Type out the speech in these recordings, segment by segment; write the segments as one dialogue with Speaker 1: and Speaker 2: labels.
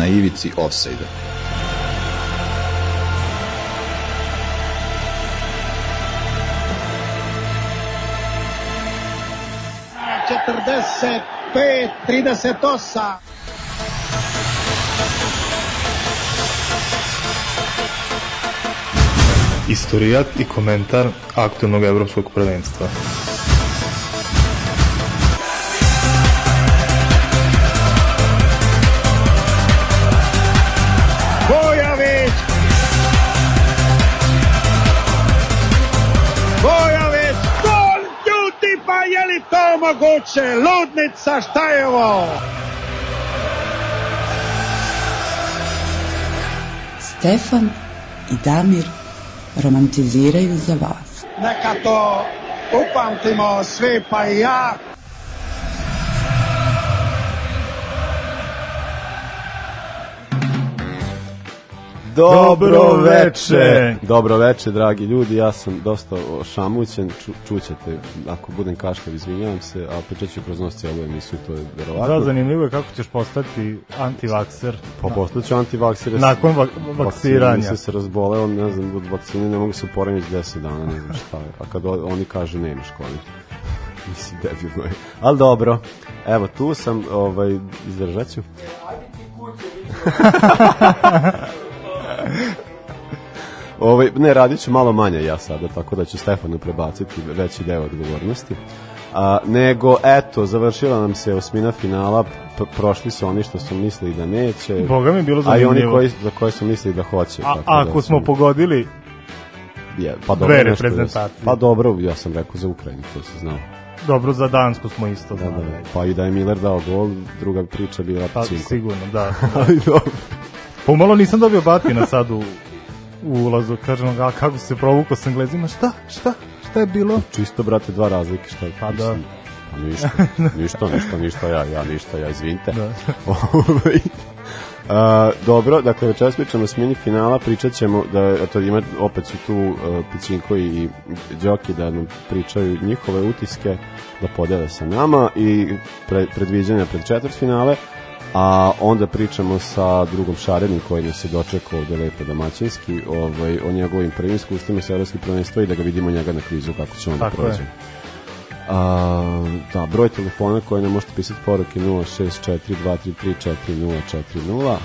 Speaker 1: na ivici offside
Speaker 2: Četrdeset pet, trideset osam.
Speaker 3: Istorijat i komentar aktualnog evropskog prvenstva.
Speaker 2: Moguće? Ludnica, šta je ovo?
Speaker 4: Stefan i Damir romantiziraju za vas.
Speaker 2: Neka to upamtimo svi, pa i ja.
Speaker 3: Dobro veče.
Speaker 5: Dobro veče, dragi ljudi. Ja sam dosta šamućen. Ču, čućete, ako budem kaškav, izvinjavam se, a pričat ću kroz nos cijelu emisiju, to je verovatno.
Speaker 3: Da, zanimljivo je kako ćeš postati antivakser.
Speaker 5: Pa postaću antivakser.
Speaker 3: Nakon vak vakciranja.
Speaker 5: se se razboleo, ne znam, od vakcine ne mogu se oporaviti 10 dana, ne znam šta je. A kad oni kažu nemaš COVID. Mislim, debilno je. Ali dobro, evo tu sam, ovaj, izdržat ću. Ovaj, ne, radit ću malo manje ja sada, tako da ću Stefanu prebaciti veći deo odgovornosti. A, nego, eto, završila nam se osmina finala, prošli su oni što su mislili da neće,
Speaker 3: Boga mi bilo
Speaker 5: a i oni
Speaker 3: zanimljivo.
Speaker 5: koji, za koje su mislili da hoće.
Speaker 3: A,
Speaker 5: tako da
Speaker 3: ako smo
Speaker 5: sam-
Speaker 3: pogodili
Speaker 5: je, pa
Speaker 3: dve
Speaker 5: dobro, nešto
Speaker 3: reprezentacije.
Speaker 5: da- Pa dobro, ja sam rekao za Ukrajinu, to se znao.
Speaker 3: dobro za Dansku smo isto
Speaker 5: Da, da,
Speaker 3: znali.
Speaker 5: da. Pa i da je Miller dao gol, druga priča bila
Speaker 3: Pa,
Speaker 5: cinko.
Speaker 3: sigurno, da.
Speaker 5: Ali dobro.
Speaker 3: Pomalo nisam dobio batina sad u, u ulazu. Kažem, a kako se provukao s Englezima? Šta? Šta? Šta je bilo?
Speaker 5: Čisto, brate, dva razlike, šta je?
Speaker 3: Pa da.
Speaker 5: Pa ništa, ništa, ništa, ništa, ja, ja ništa, ja, izvinite.
Speaker 3: Da.
Speaker 5: Ovaj, A, dobro, dakle večeras pričamo o smjeni finala, pričat ćemo da eto, ima, opet su tu uh, Pićinko i, i Đoki da nam pričaju njihove utiske, da podele sa nama i pre, predviđanja pred četvrt finale, a onda pričamo sa drugom Šarenim koji nas je dočekao ovde lepo domaćinski ovaj, o njegovim prvim iskustvima sa evropskih prvenstva i da ga vidimo njega na kvizu kako će on da prođe. A, da, broj telefona koji nam možete pisati poruke 064-233-4040.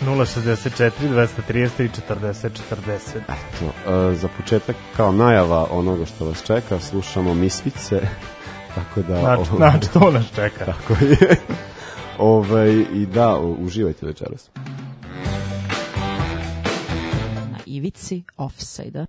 Speaker 3: 064 233 40 40.
Speaker 5: Eto, a, za početak, kao najava onoga što vas čeka, slušamo Misvice, tako da...
Speaker 3: Znači,
Speaker 5: ovaj,
Speaker 3: znači, to nas čeka.
Speaker 5: Tako je. Ovaj, I da, uživajte večeras.
Speaker 4: Na ivici offside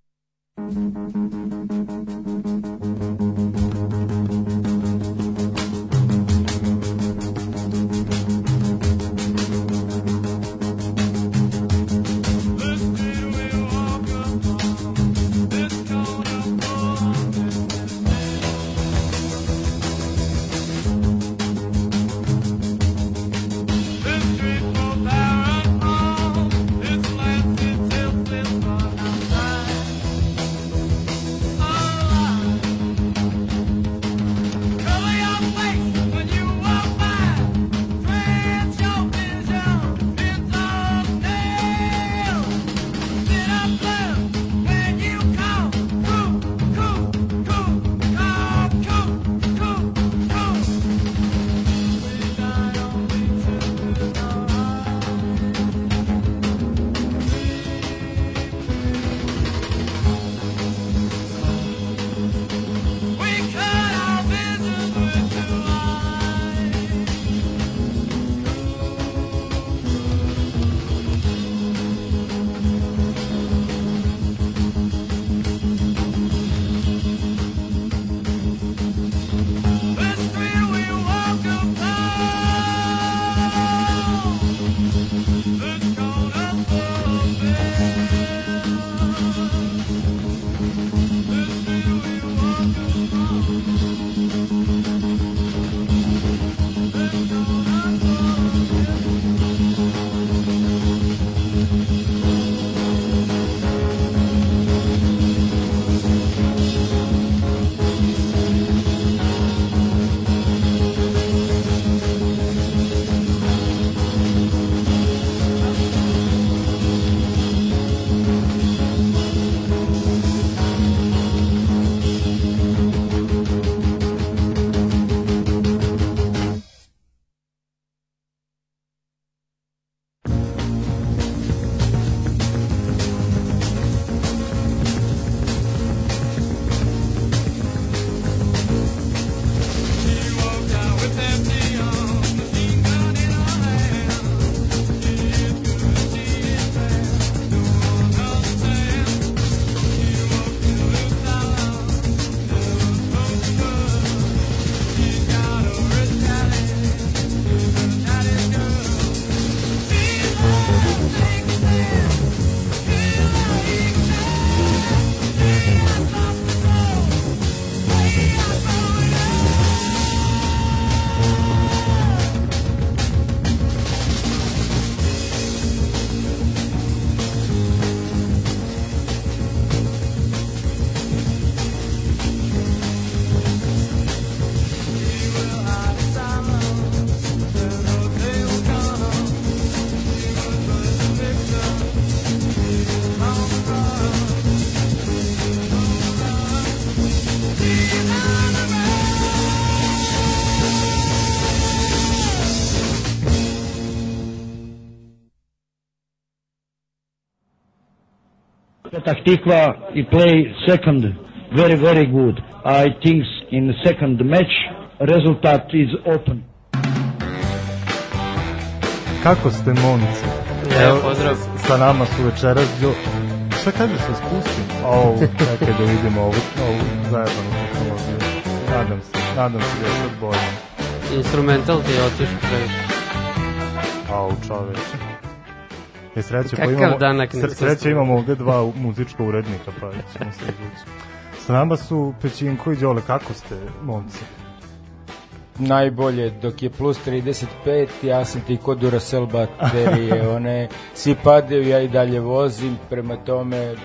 Speaker 1: Petah Tikva, he play second very, very good. I think in the second match, result is open.
Speaker 3: Kako ste, momci?
Speaker 6: Evo, pozdrav.
Speaker 3: Sa nama su večeras do... Šta kažeš da spustim? Au, čekaj da vidimo ovu, ovu zajebanu tehnologiju. Nadam se, nadam se da je sad bolje.
Speaker 6: Instrumental ti je otišao previše.
Speaker 3: Au, čoveče. Je sreće, pa imamo,
Speaker 6: danak
Speaker 3: sreće imamo ovde dva muzička urednika, pa ćemo se izvući. Sa nama su Pećinko i Đole, kako ste, momci?
Speaker 7: najbolje dok je plus 35 ja sam ti kod Duracell baterije one svi padaju ja i dalje vozim prema tome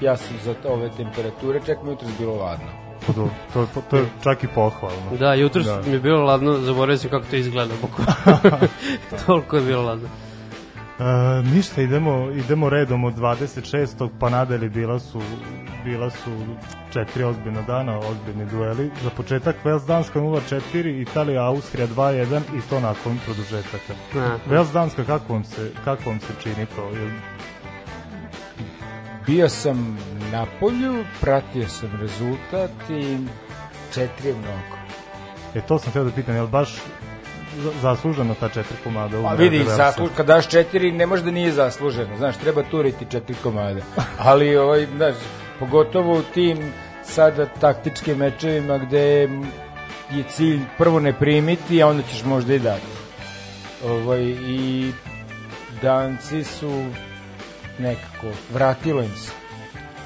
Speaker 7: ja sam za ove temperature čak mi jutro bilo ladno
Speaker 3: To, to, to, to, to je čak i pohvalno.
Speaker 6: Da, jutro
Speaker 3: Da.
Speaker 6: mi je bilo ladno, zaboravio sam kako to izgleda. Toliko je bilo ladno.
Speaker 3: E, ništa, idemo, idemo redom od 26. pa nadalje bila su, bila su četiri ozbiljna dana, ozbiljni dueli. Za početak Vels Danska 0-4, Italija Austrija 2-1 i to nakon produžetaka.
Speaker 6: Da.
Speaker 3: Vels Danska, kako vam se, kako vam se čini to? Jel,
Speaker 7: bio sam na polju pratio sam rezultat i četiri je mnogo
Speaker 3: e, to sam htio da pitam, jel baš za- zasluženo ta četiri komada?
Speaker 7: Pa vidi, zasluž, kad daš četiri, ne može da nije zasluženo. Znaš, treba turiti četiri komada. Ali, ovaj, znaš, pogotovo u tim sada taktičkim mečevima gde je cilj prvo ne primiti, a onda ćeš možda i dati. Ovaj, I danci su nekako, vratilo im se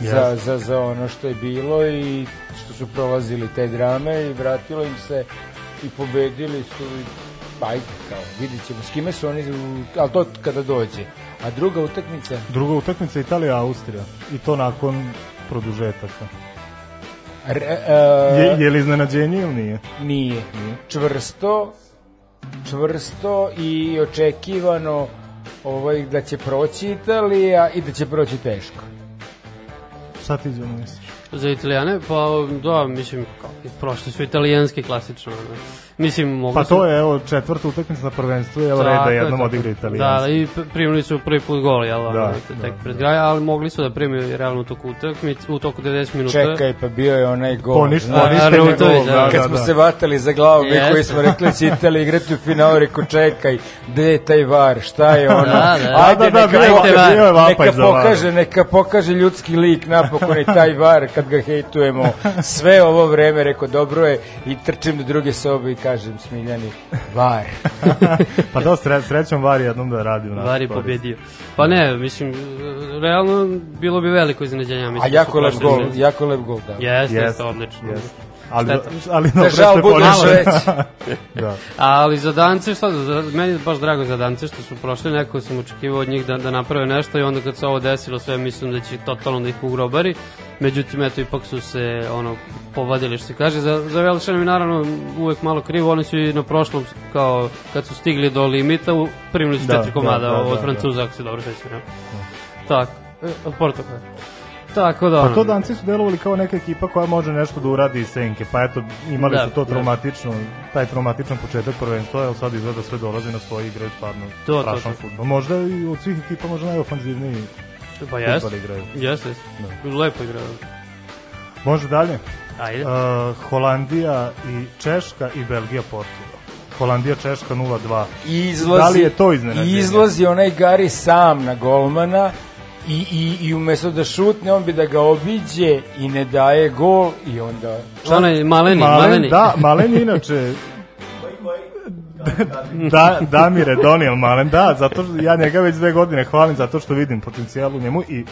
Speaker 7: za,
Speaker 3: Jeste.
Speaker 7: za, za ono što je bilo i što su prolazili te drame i vratilo im se i pobedili su i pa ajde, kao, vidit ćemo s kime su oni, ali to kada dođe. A druga utakmica,
Speaker 3: Druga utakmica Italija Austrija i to nakon produžetaka.
Speaker 7: re,
Speaker 3: Je,
Speaker 7: uh,
Speaker 3: je li iznenađenje ili nije?
Speaker 7: nije. Čvrsto, čvrsto i očekivano ovaj, da će proći Italija i da će proći teško.
Speaker 3: Šta ti Đono misliš?
Speaker 6: Za italijane, pa da, mislim, kao, prošli su italijanski klasično. Ne? Mislim, mogu
Speaker 3: Pa to je evo četvrta utakmica na prvenstvu, evo da
Speaker 6: je,
Speaker 3: jednom
Speaker 6: tako.
Speaker 3: odigra
Speaker 6: Da,
Speaker 3: italijanski.
Speaker 6: da, i primili su prvi put gol, jel?
Speaker 3: Da,
Speaker 6: Da, tek
Speaker 3: da,
Speaker 6: pred
Speaker 3: da.
Speaker 6: kraj, ali mogli su da primiju realno u toku utakmice, u toku 90 minuta.
Speaker 7: Čekaj, pa bio je onaj gol.
Speaker 3: Poništen,
Speaker 7: znaš.
Speaker 3: poništen je
Speaker 6: Arnautović,
Speaker 3: gol,
Speaker 6: da.
Speaker 3: da,
Speaker 7: Kad
Speaker 3: da,
Speaker 7: smo
Speaker 3: da.
Speaker 7: se vatali za glavu, mi koji smo rekli da će Italija igrati u finalu, rekao čekaj, gde je taj var, šta je ono?
Speaker 6: Da, da.
Speaker 7: Ajde,
Speaker 3: Da, da,
Speaker 7: neka,
Speaker 3: bio je-
Speaker 7: poka-
Speaker 3: bio je vapaj
Speaker 7: neka pokaže, neka pokaže ljudski lik napokon i taj var kad ga hejtujemo. Sve ovo vreme, rekao, dobro je i trčim do druge sobe i kažem Smiljani, var.
Speaker 3: Pa da, sre, srećom var jednom da radi u našu
Speaker 6: Var je pobedio. Pa ne, mislim, realno bilo bi veliko iznenađenje.
Speaker 7: A
Speaker 6: Mislim, da
Speaker 7: jako lep gol,
Speaker 6: bez-
Speaker 7: jako lep gol, da.
Speaker 6: Jeste,
Speaker 3: Jeste,
Speaker 6: jeste, odlično.
Speaker 3: jeste. Ali,
Speaker 6: Šteta.
Speaker 3: ali
Speaker 7: Da
Speaker 3: dobro
Speaker 7: žal
Speaker 3: ste
Speaker 7: budeš
Speaker 3: ponišli.
Speaker 7: već.
Speaker 3: da.
Speaker 6: Ali za Dance, šta, za, meni je baš drago za Dance što su prošli, neko sam očekivao od njih da, da naprave nešto i onda kad se ovo desilo sve mislim da će totalno da ih ugrobari. Međutim, eto, ipak su se ono, povadili što se kaže. Za, za Velšane mi naravno uvek malo krivo, oni su i na prošlom, kao kad su stigli do limita, primili su
Speaker 3: Da,
Speaker 6: četiri komada
Speaker 3: da, da,
Speaker 6: od
Speaker 3: da,
Speaker 6: Francuza, ako se dobro sećam. Ja. Tako, e, od Portugala. Tako da,
Speaker 3: Pa to danci su delovali kao neka ekipa koja može nešto da uradi iz senke, pa eto, imali
Speaker 6: Da,
Speaker 3: su to
Speaker 6: da.
Speaker 3: traumatično, taj traumatičan početak prvenstva, evo sad izgleda sve dolazi na svoje igre, stvarno
Speaker 6: To, to,
Speaker 3: strašan
Speaker 6: to.
Speaker 3: futbol. Možda i od svih ekipa možda najofanzivniji
Speaker 6: pa jeste,
Speaker 3: futbol igraju.
Speaker 6: jeste, jeste. Lepo igrao.
Speaker 3: Može dalje?
Speaker 6: Ajde.
Speaker 3: Uh, Holandija i Češka i Belgija Portugal. Holandija Češka 0-2.
Speaker 7: izlazi,
Speaker 3: Da li je to iznenađenje?
Speaker 7: Izlazi onaj Gari sam na golmana i, i, i umesto da šutne, on bi da ga obiđe i ne daje gol i onda...
Speaker 6: Šta onaj maleni,
Speaker 3: Malen,
Speaker 6: maleni.
Speaker 3: da, Malen je inače da, Damire Doniel Malen, da, zato što ja njega već dve godine hvalim zato što vidim potencijal u njemu i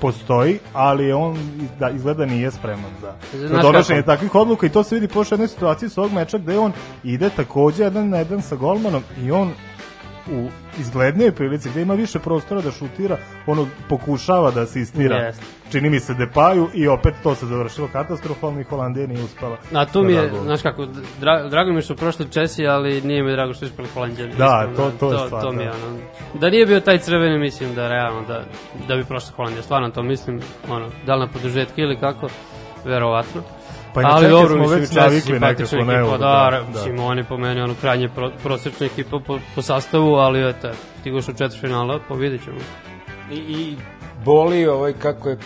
Speaker 3: postoji, ali on da, izgleda nije spreman za, za donošenje takvih odluka i to se vidi po još jednoj situaciji s ovog meča gde on ide takođe jedan na jedan sa golmanom i on u izglednijoj prilici gde ima više prostora da šutira, ono pokušava da asistira.
Speaker 6: Jeste.
Speaker 3: Čini mi se Depaju i opet to se završilo katastrofalno i Holandija nije uspela.
Speaker 6: A tu
Speaker 3: da
Speaker 6: mi
Speaker 3: da
Speaker 6: je,
Speaker 3: gol.
Speaker 6: znaš kako, dra, drago mi je što su prošli Česi, ali nije mi drago što su ispali Holandjani.
Speaker 3: Da, to- to je
Speaker 6: to,
Speaker 3: stvar,
Speaker 6: to mi je
Speaker 3: da.
Speaker 6: ono, da nije bio taj crveni, mislim da realno, da, da bi prošla Holandija. Stvarno to mislim, ono, da li na produžetke ili kako, verovatno.
Speaker 3: Pa i
Speaker 6: ali dobro,
Speaker 3: smo već navikli nekako, ne,
Speaker 6: ekipa,
Speaker 3: da,
Speaker 6: da,
Speaker 3: da.
Speaker 6: mislim, oni po meni, ono, krajnje pro, prosječna ekipa po, po sastavu, ali eto, stigoš u četiri finala, pa vidit ćemo.
Speaker 7: I, i boli ovaj kako je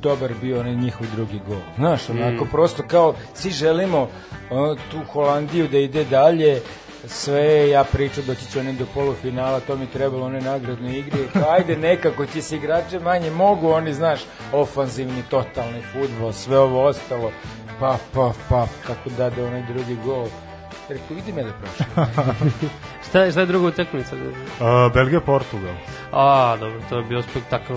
Speaker 7: dobar bio onaj njihov drugi gol. Znaš, onako prosto kao svi želimo ono, tu Holandiju da ide dalje, sve ja pričam doći će oni do polufinala, to mi trebalo one nagradne igre. Kao, Ajde nekako će se igrače manje mogu, oni znaš, ofanzivni, totalni futbol, sve ovo ostalo. Paf, paf, paf, kako dade onaj drugi gol. Rekao, vidi me da prošlo.
Speaker 6: Šta je, šta je druga utakmica?
Speaker 3: Uh, Belgija, Portugal.
Speaker 6: A, dobro, to je bio spektakl.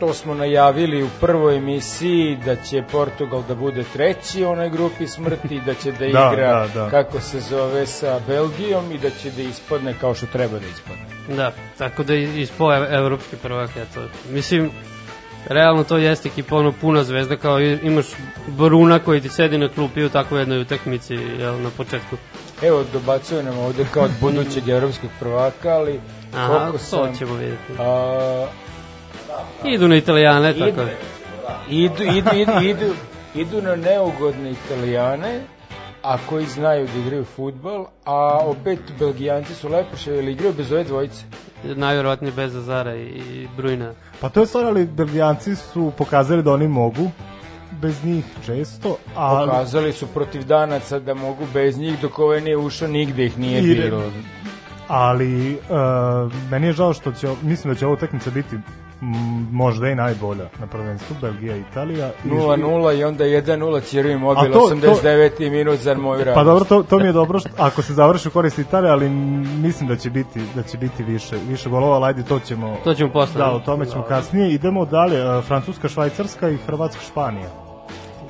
Speaker 7: To smo najavili u prvoj emisiji da će Portugal da bude treći u onoj grupi smrti, da će da
Speaker 3: Da,
Speaker 7: igra
Speaker 3: da, da.
Speaker 7: kako se zove sa Belgijom i da će da ispadne kao što treba da ispadne.
Speaker 6: Da, tako da ispo evropski prvak, eto. Mislim, realno to jeste ekipa ono puna zvezda, kao imaš Bruna koji ti sedi na klupi u takvoj jednoj utakmici, jel, na početku.
Speaker 7: Evo, dobacuje nam ovde kao od budućeg evropskog prvaka, ali
Speaker 6: Aha,
Speaker 7: koliko
Speaker 6: to
Speaker 7: sam...
Speaker 6: ćemo vidjeti.
Speaker 7: A,
Speaker 6: Idu na italijane,
Speaker 7: Idu.
Speaker 6: tako.
Speaker 7: idu, idu, idu, idu, idu na neugodne italijane, a koji znaju da igraju futbal, a opet belgijanci su lepoše, jer igraju bez ove dvojice.
Speaker 6: Najvjerovatnije bez Azara i, Brujna.
Speaker 3: Pa to je stvar, ali Belgijanci su pokazali da oni mogu bez njih često, a
Speaker 7: Pokazali su protiv danaca da mogu bez njih, dok ovaj nije ušao, nigde ih nije
Speaker 3: I-
Speaker 7: bilo.
Speaker 3: ali uh, meni je žao što će, mislim da će ova utakmica biti možda i najbolja na prvenstvu, Belgija i Italija. I-
Speaker 7: 0-0 i onda 1-0 Ćirvi mobil,
Speaker 3: to- to-
Speaker 7: 89. minut za moj rad.
Speaker 3: Pa dobro, to, to mi je dobro što, ako se završi u korist Italije, ali mislim da će biti da će biti više više golova, ali ajde to ćemo
Speaker 6: To ćemo posle.
Speaker 3: Da, o tome ćemo kasnije. Idemo dalje, uh, Francuska, Švajcarska i Hrvatska, Španija.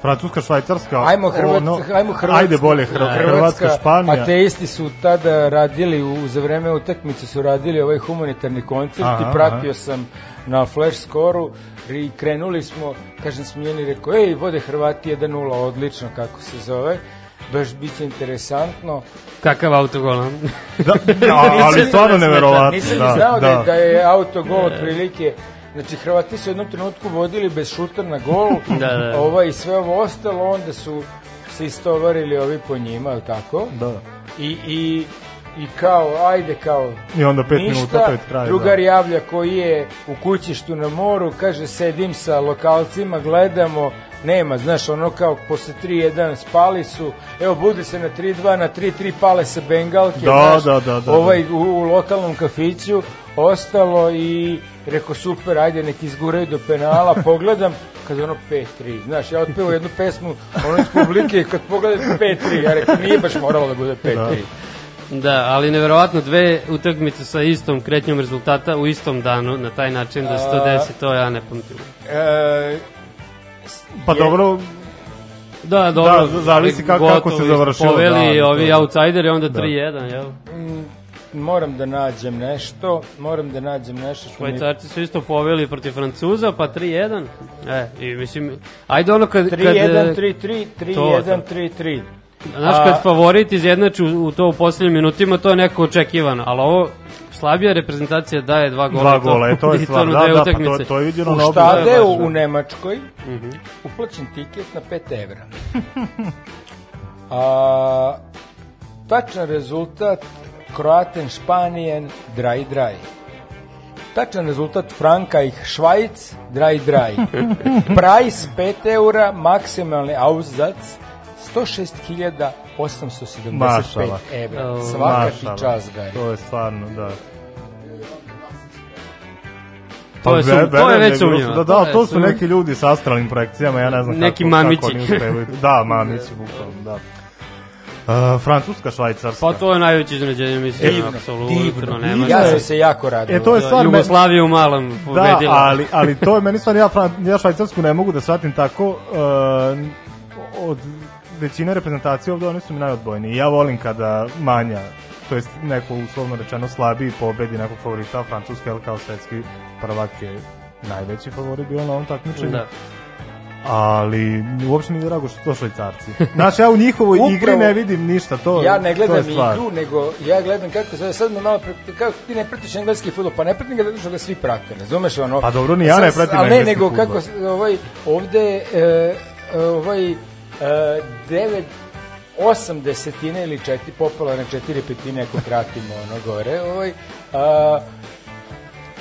Speaker 3: Francuska, Švajcarska.
Speaker 7: Ajmo Hrvatska,
Speaker 3: ono,
Speaker 7: ajmo Hrvatska.
Speaker 3: Ajde bolje Hrvatska, Hrvatska Španija.
Speaker 7: Ateisti su tada radili, u, za vreme utakmice su radili ovaj humanitarni koncert
Speaker 3: Aha,
Speaker 7: i pratio sam na flash skoru i krenuli smo, kažem Smiljani rekao, ej, vode Hrvati 1-0, odlično kako se zove, baš biće interesantno.
Speaker 6: Kakav autogol?
Speaker 3: Da, da, ali stvarno neverovatno.
Speaker 7: Nisam
Speaker 3: da,
Speaker 7: znao da,
Speaker 3: da.
Speaker 7: je, da je autogol otprilike Znači, Hrvati su u jednom trenutku vodili bez šuta na gol,
Speaker 6: Da, da.
Speaker 7: ovaj, i sve ovo ostalo, onda su se istovarili ovi po njima, ali tako?
Speaker 3: Da.
Speaker 7: I, i, i kao, ajde kao,
Speaker 3: I onda pet
Speaker 7: ništa,
Speaker 3: minuta pred kraj.
Speaker 7: drugar
Speaker 3: da.
Speaker 7: javlja koji je u kućištu na moru, kaže, sedim sa lokalcima, gledamo, nema, znaš, ono kao posle 3-1 spali su, evo budi se na 3-2, na 3-3 pale se bengalke,
Speaker 3: Da,
Speaker 7: znaš,
Speaker 3: da, da, da,
Speaker 7: ovaj u, u lokalnom kafiću, ostalo i rekao super, ajde nek izguraju do penala, pogledam, kad je ono 5-3, znaš, ja otpevo jednu pesmu, ono iz publike, kad pogledam 5-3, ja rekao, nije baš moralo da bude 5-3.
Speaker 6: Da, ali neverovatno dve utakmice sa istom kretnjom rezultata u istom danu, na taj način da se to
Speaker 7: A-
Speaker 6: desi, to ja ne pamtim.
Speaker 7: E,
Speaker 3: Pa
Speaker 7: je-
Speaker 3: dobro,
Speaker 6: Da, dobro.
Speaker 3: Da, zavisi kako- kako se završilo,
Speaker 6: Poveli
Speaker 3: da,
Speaker 6: ovi
Speaker 3: to-
Speaker 6: outsideri, onda
Speaker 3: da.
Speaker 6: 3-1, jel?
Speaker 7: Mm, moram da nađem nešto, moram da nađem nešto što mi...
Speaker 6: Švajcarci su isto poveli protiv Francuza, pa 3-1. E, i mislim, ajde ono kad... kad
Speaker 7: 3-1, 3-3,
Speaker 6: to,
Speaker 7: 3-1, 3-3.
Speaker 6: Znaš,
Speaker 7: A-
Speaker 6: kad favorit izjednači u, u to u posljednjim minutima, to je neko očekivano, ali ovo slabija reprezentacija daje dva gola.
Speaker 3: dva
Speaker 6: i
Speaker 3: gola, e, to je
Speaker 6: i
Speaker 3: stvar. Da, da, pa to, to je viđeno
Speaker 7: U
Speaker 3: na obi.
Speaker 6: štade-
Speaker 7: Štadeu
Speaker 6: baš, da.
Speaker 7: u Nemačkoj
Speaker 6: Mhm.
Speaker 7: uplaćen tiket na 5 evra. A, tačan rezultat Kroaten Španijen draj draj. Tačan rezultat Frankajh Švajc draj draj. Price 5 eura, maksimalni auzac 106.875
Speaker 3: Mašala.
Speaker 7: evra. Svaka ti čast, Gari.
Speaker 3: To je stvarno, da.
Speaker 6: To je
Speaker 3: Pa
Speaker 6: sum-
Speaker 3: ve-
Speaker 6: to je već
Speaker 3: da
Speaker 6: sumnjivo.
Speaker 3: Da,
Speaker 6: To
Speaker 3: da,
Speaker 6: je
Speaker 3: to su
Speaker 6: sum-
Speaker 3: neki ljudi sa astralnim projekcijama, ja ne znam
Speaker 6: Neki
Speaker 3: kako,
Speaker 6: mamići.
Speaker 3: kako oni uspevaju. Da, mamići, bukvalno, da. Uh, Francuska, Švajcarska.
Speaker 6: Pa to je najveće iznenađenje, mislim,
Speaker 7: Divno,
Speaker 6: apsolutno,
Speaker 7: divno.
Speaker 6: nema
Speaker 7: Ja sam se jako radio.
Speaker 3: E, to je stvar, me-
Speaker 6: Jugoslavija u malom
Speaker 3: Da,
Speaker 6: pobedila.
Speaker 3: ali, ali to je meni stvar, ja, Fran- ja Švajcarsku ne mogu da shvatim tako, uh, od većine reprezentacije ovde oni su mi najodbojniji. Ja volim kada manja, to jest neko uslovno rečeno slabiji pobedi nekog favorita, Francuska, jel kao svetski prvak je najveći favorit bio na ovom takmičenju.
Speaker 6: Da.
Speaker 3: Ali uopšte mi je drago što to švajcarci. Znaš, ja u njihovoj
Speaker 7: Upravo-
Speaker 3: igri ne vidim ništa, to,
Speaker 7: ja ne
Speaker 3: to je
Speaker 7: gledam
Speaker 3: stvar.
Speaker 7: igru, nego ja gledam kako se sad me malo pre- kako ti ne pratiš engleski fudbal, pa ne pratim ga zato što ga svi prate, razumeš ono?
Speaker 3: Pa dobro, ni ja ne pratim
Speaker 7: ali ne,
Speaker 3: engleski
Speaker 7: nego
Speaker 3: fudbal.
Speaker 7: kako ovaj ovde e, ovaj e, devet osam desetine ili četiri popularne četiri petine ako kratimo ono gore ovaj a,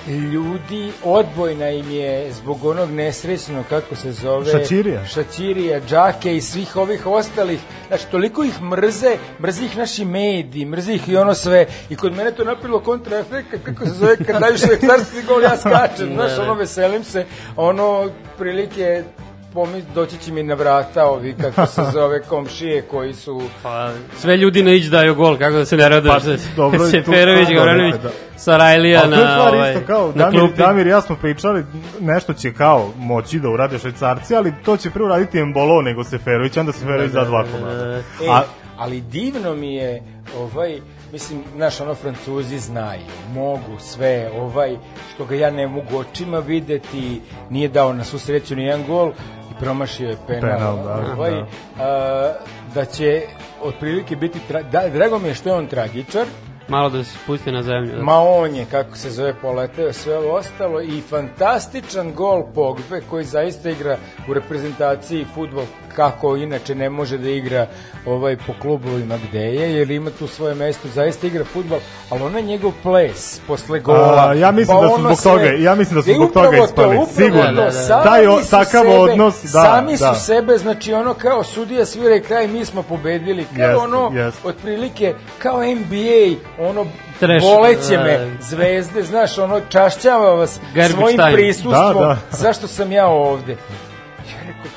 Speaker 7: ljudi, odbojna im je zbog onog nesrećnog, kako se zove...
Speaker 3: Šaćirija.
Speaker 7: Šaćirija, džake i svih ovih ostalih. Znači, toliko ih mrze, mrze ih naši mediji, mrze ih i ono sve. I kod mene to napravilo kontraefekt, kako se zove, kad daju švajcarski gol, ja skačem, znaš, ono, veselim se, ono, prilike pomis, doći će mi na vrata ovi, kako se zove, komšije koji su...
Speaker 6: Pa, sve ljudi na ić daju gol, kako da se ne raduješ.
Speaker 3: Pa, dobro,
Speaker 6: Seferović, Gavranović,
Speaker 3: da.
Speaker 6: Sarajlija
Speaker 3: Ali to je
Speaker 6: na, ovaj,
Speaker 3: isto kao,
Speaker 6: na
Speaker 3: Damir,
Speaker 6: klupi.
Speaker 3: Damir i ja smo pričali, nešto će kao moći da urade švajcarci, ali to će prvo raditi Embolo nego Seferović, onda Seferović da dva komada.
Speaker 7: E,
Speaker 3: A-
Speaker 7: ali divno mi je, ovaj, mislim, znaš, ono, francuzi znaju, mogu sve, ovaj, što ga ja ne mogu očima videti, nije dao na svu sreću ni jedan gol promašio je penal.
Speaker 3: Penal, da,
Speaker 7: ovaj,
Speaker 3: da.
Speaker 7: A, da će otprilike biti, tra, da, drago mi je što je on tragičar,
Speaker 6: Malo da se spusti na zemlju. Da.
Speaker 7: Ma on je, kako se zove, poleteo sve ovo ostalo i fantastičan gol Pogbe koji zaista igra u reprezentaciji futbol kako inače ne može da igra ovaj po klubovima gde je, jer ima tu svoje mesto, zaista igra futbol, ali onaj njegov ples posle gola.
Speaker 3: A, ja mislim
Speaker 7: pa
Speaker 3: da su zbog toga- ja mislim da su
Speaker 7: E,
Speaker 3: zbog toga ispali,
Speaker 7: upravo
Speaker 3: sigurno.
Speaker 7: to,
Speaker 6: Da, da, da.
Speaker 3: Taj o-
Speaker 7: su
Speaker 3: takav
Speaker 7: sebe-
Speaker 3: odnos, da,
Speaker 7: sami su
Speaker 3: da.
Speaker 7: sebe, znači ono kao sudija svira i kraj, mi smo pobedili, kao
Speaker 3: Jeste,
Speaker 7: ono,
Speaker 3: jeste.
Speaker 7: otprilike, kao NBA, ono,
Speaker 6: Trash,
Speaker 7: boleće
Speaker 6: da.
Speaker 7: me, zvezde, znaš, ono, čašćava vas
Speaker 6: Garbage
Speaker 7: svojim
Speaker 6: time.
Speaker 7: prisustvom.
Speaker 3: Da, da.
Speaker 7: Zašto sam ja ovde?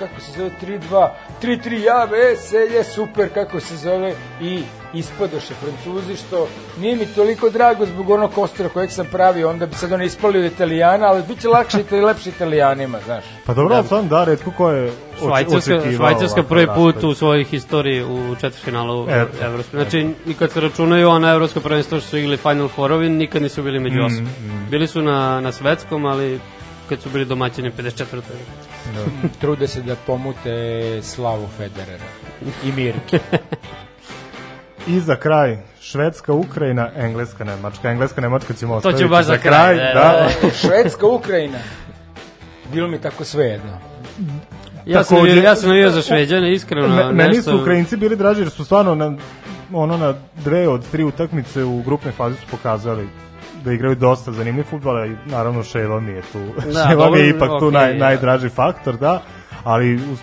Speaker 7: Kako se zove, 3-2, 3-3, ja, veselje, super, kako se zove, i ispadoše Francuzi, što nije mi toliko drago zbog onog kostura kojeg sam pravio, onda bi sad on ispali od Italijana, ali bit će lakše i lepše Italijanima, znaš.
Speaker 3: Pa dobro, ali stvarno da, redko ko je
Speaker 6: Švajcarska,
Speaker 3: očekivao
Speaker 6: Švajcarska prvi put u svojoj historiji u četvrtfinalu
Speaker 3: Eto.
Speaker 6: evropske. Znači, i kad se računaju ona evropsko prvenstvo što su igrali Final Fourovi, nikad nisu bili
Speaker 3: Mm,
Speaker 6: među osam. Bili su na, na svetskom, ali kad su bili domaćini 54.
Speaker 7: Trude se da pomute slavu Federera i Mirke.
Speaker 3: I za kraj, Švedska, Ukrajina, Engleska, Nemačka. Engleska, Nemačka ćemo
Speaker 6: To
Speaker 3: ostaviti
Speaker 6: će baš za kraj, da,
Speaker 3: da.
Speaker 7: Švedska, Ukrajina. Bilo mi tako svejedno.
Speaker 6: Ja sam,
Speaker 3: Takođe-
Speaker 6: navio, ja sam navio za Šveđane, iskreno.
Speaker 3: Me, meni
Speaker 6: nešto,
Speaker 3: su Ukrajinci bili draži jer su stvarno na, ono na dve od tri utakmice u grupnoj fazi su pokazali da igraju dosta zanimljiv futbol, i naravno Ševa mi je tu,
Speaker 6: Da,
Speaker 3: Ševa mi je ipak tu
Speaker 6: okej,
Speaker 3: naj,
Speaker 6: da.
Speaker 3: najdraži faktor, da, ali uz-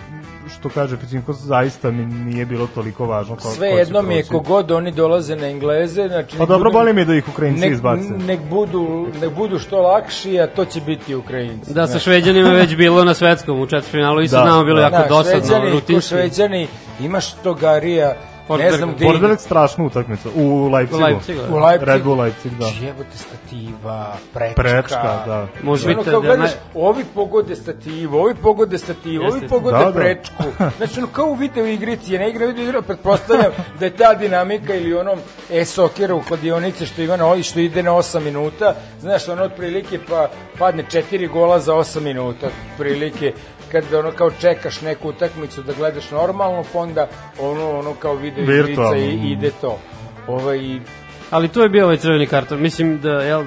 Speaker 3: što kaže Picinko, zaista mi nije bilo toliko važno ko,
Speaker 7: Sve jedno mi je kogod oni dolaze na Engleze, znači
Speaker 3: Pa dobro,
Speaker 7: budu-
Speaker 3: boli mi da ih Ukrajinci
Speaker 7: nek,
Speaker 3: izbace.
Speaker 7: nek, budu, nek budu što lakši, a to će biti Ukrajinci.
Speaker 6: Da, sa
Speaker 7: znaš.
Speaker 6: Šveđanima već bilo na svetskom u četvrtfinalu i sa
Speaker 3: Da,
Speaker 6: nama bilo
Speaker 3: da.
Speaker 6: jako
Speaker 7: Znaš,
Speaker 6: dosadno,
Speaker 7: Šveđani,
Speaker 6: rutinski.
Speaker 7: Šveđani, imaš togarija, ne znam gde
Speaker 3: Forsberg strašnu utakmicu u Leipzigu.
Speaker 6: U Leipzigu, da.
Speaker 7: u Leipzigu.
Speaker 3: Red Bull Leipzig, da.
Speaker 7: Jebote stativa, prečka.
Speaker 3: Prečka, da.
Speaker 6: Može
Speaker 7: Ono
Speaker 6: biti da
Speaker 7: gledaš,
Speaker 6: naj-
Speaker 7: ovi pogode stativu, ovi pogode stativu,
Speaker 6: Jeste.
Speaker 7: ovi pogode
Speaker 3: Da, da.
Speaker 7: prečku. Znači, ono kao u video igrici, ja ne igram video igru, pretpostavljam da je ta dinamika ili onom e-sokera u kladionici što, ima na, što ide na 8 minuta, znaš, ono otprilike pa padne 4 gola za 8 minuta, otprilike kad ono kao čekaš neku utakmicu da gledaš normalno, pa onda ono, ono kao video igrica i ide to. Ovaj,
Speaker 6: Ali to je bio ovaj crveni karton. Mislim da, jel,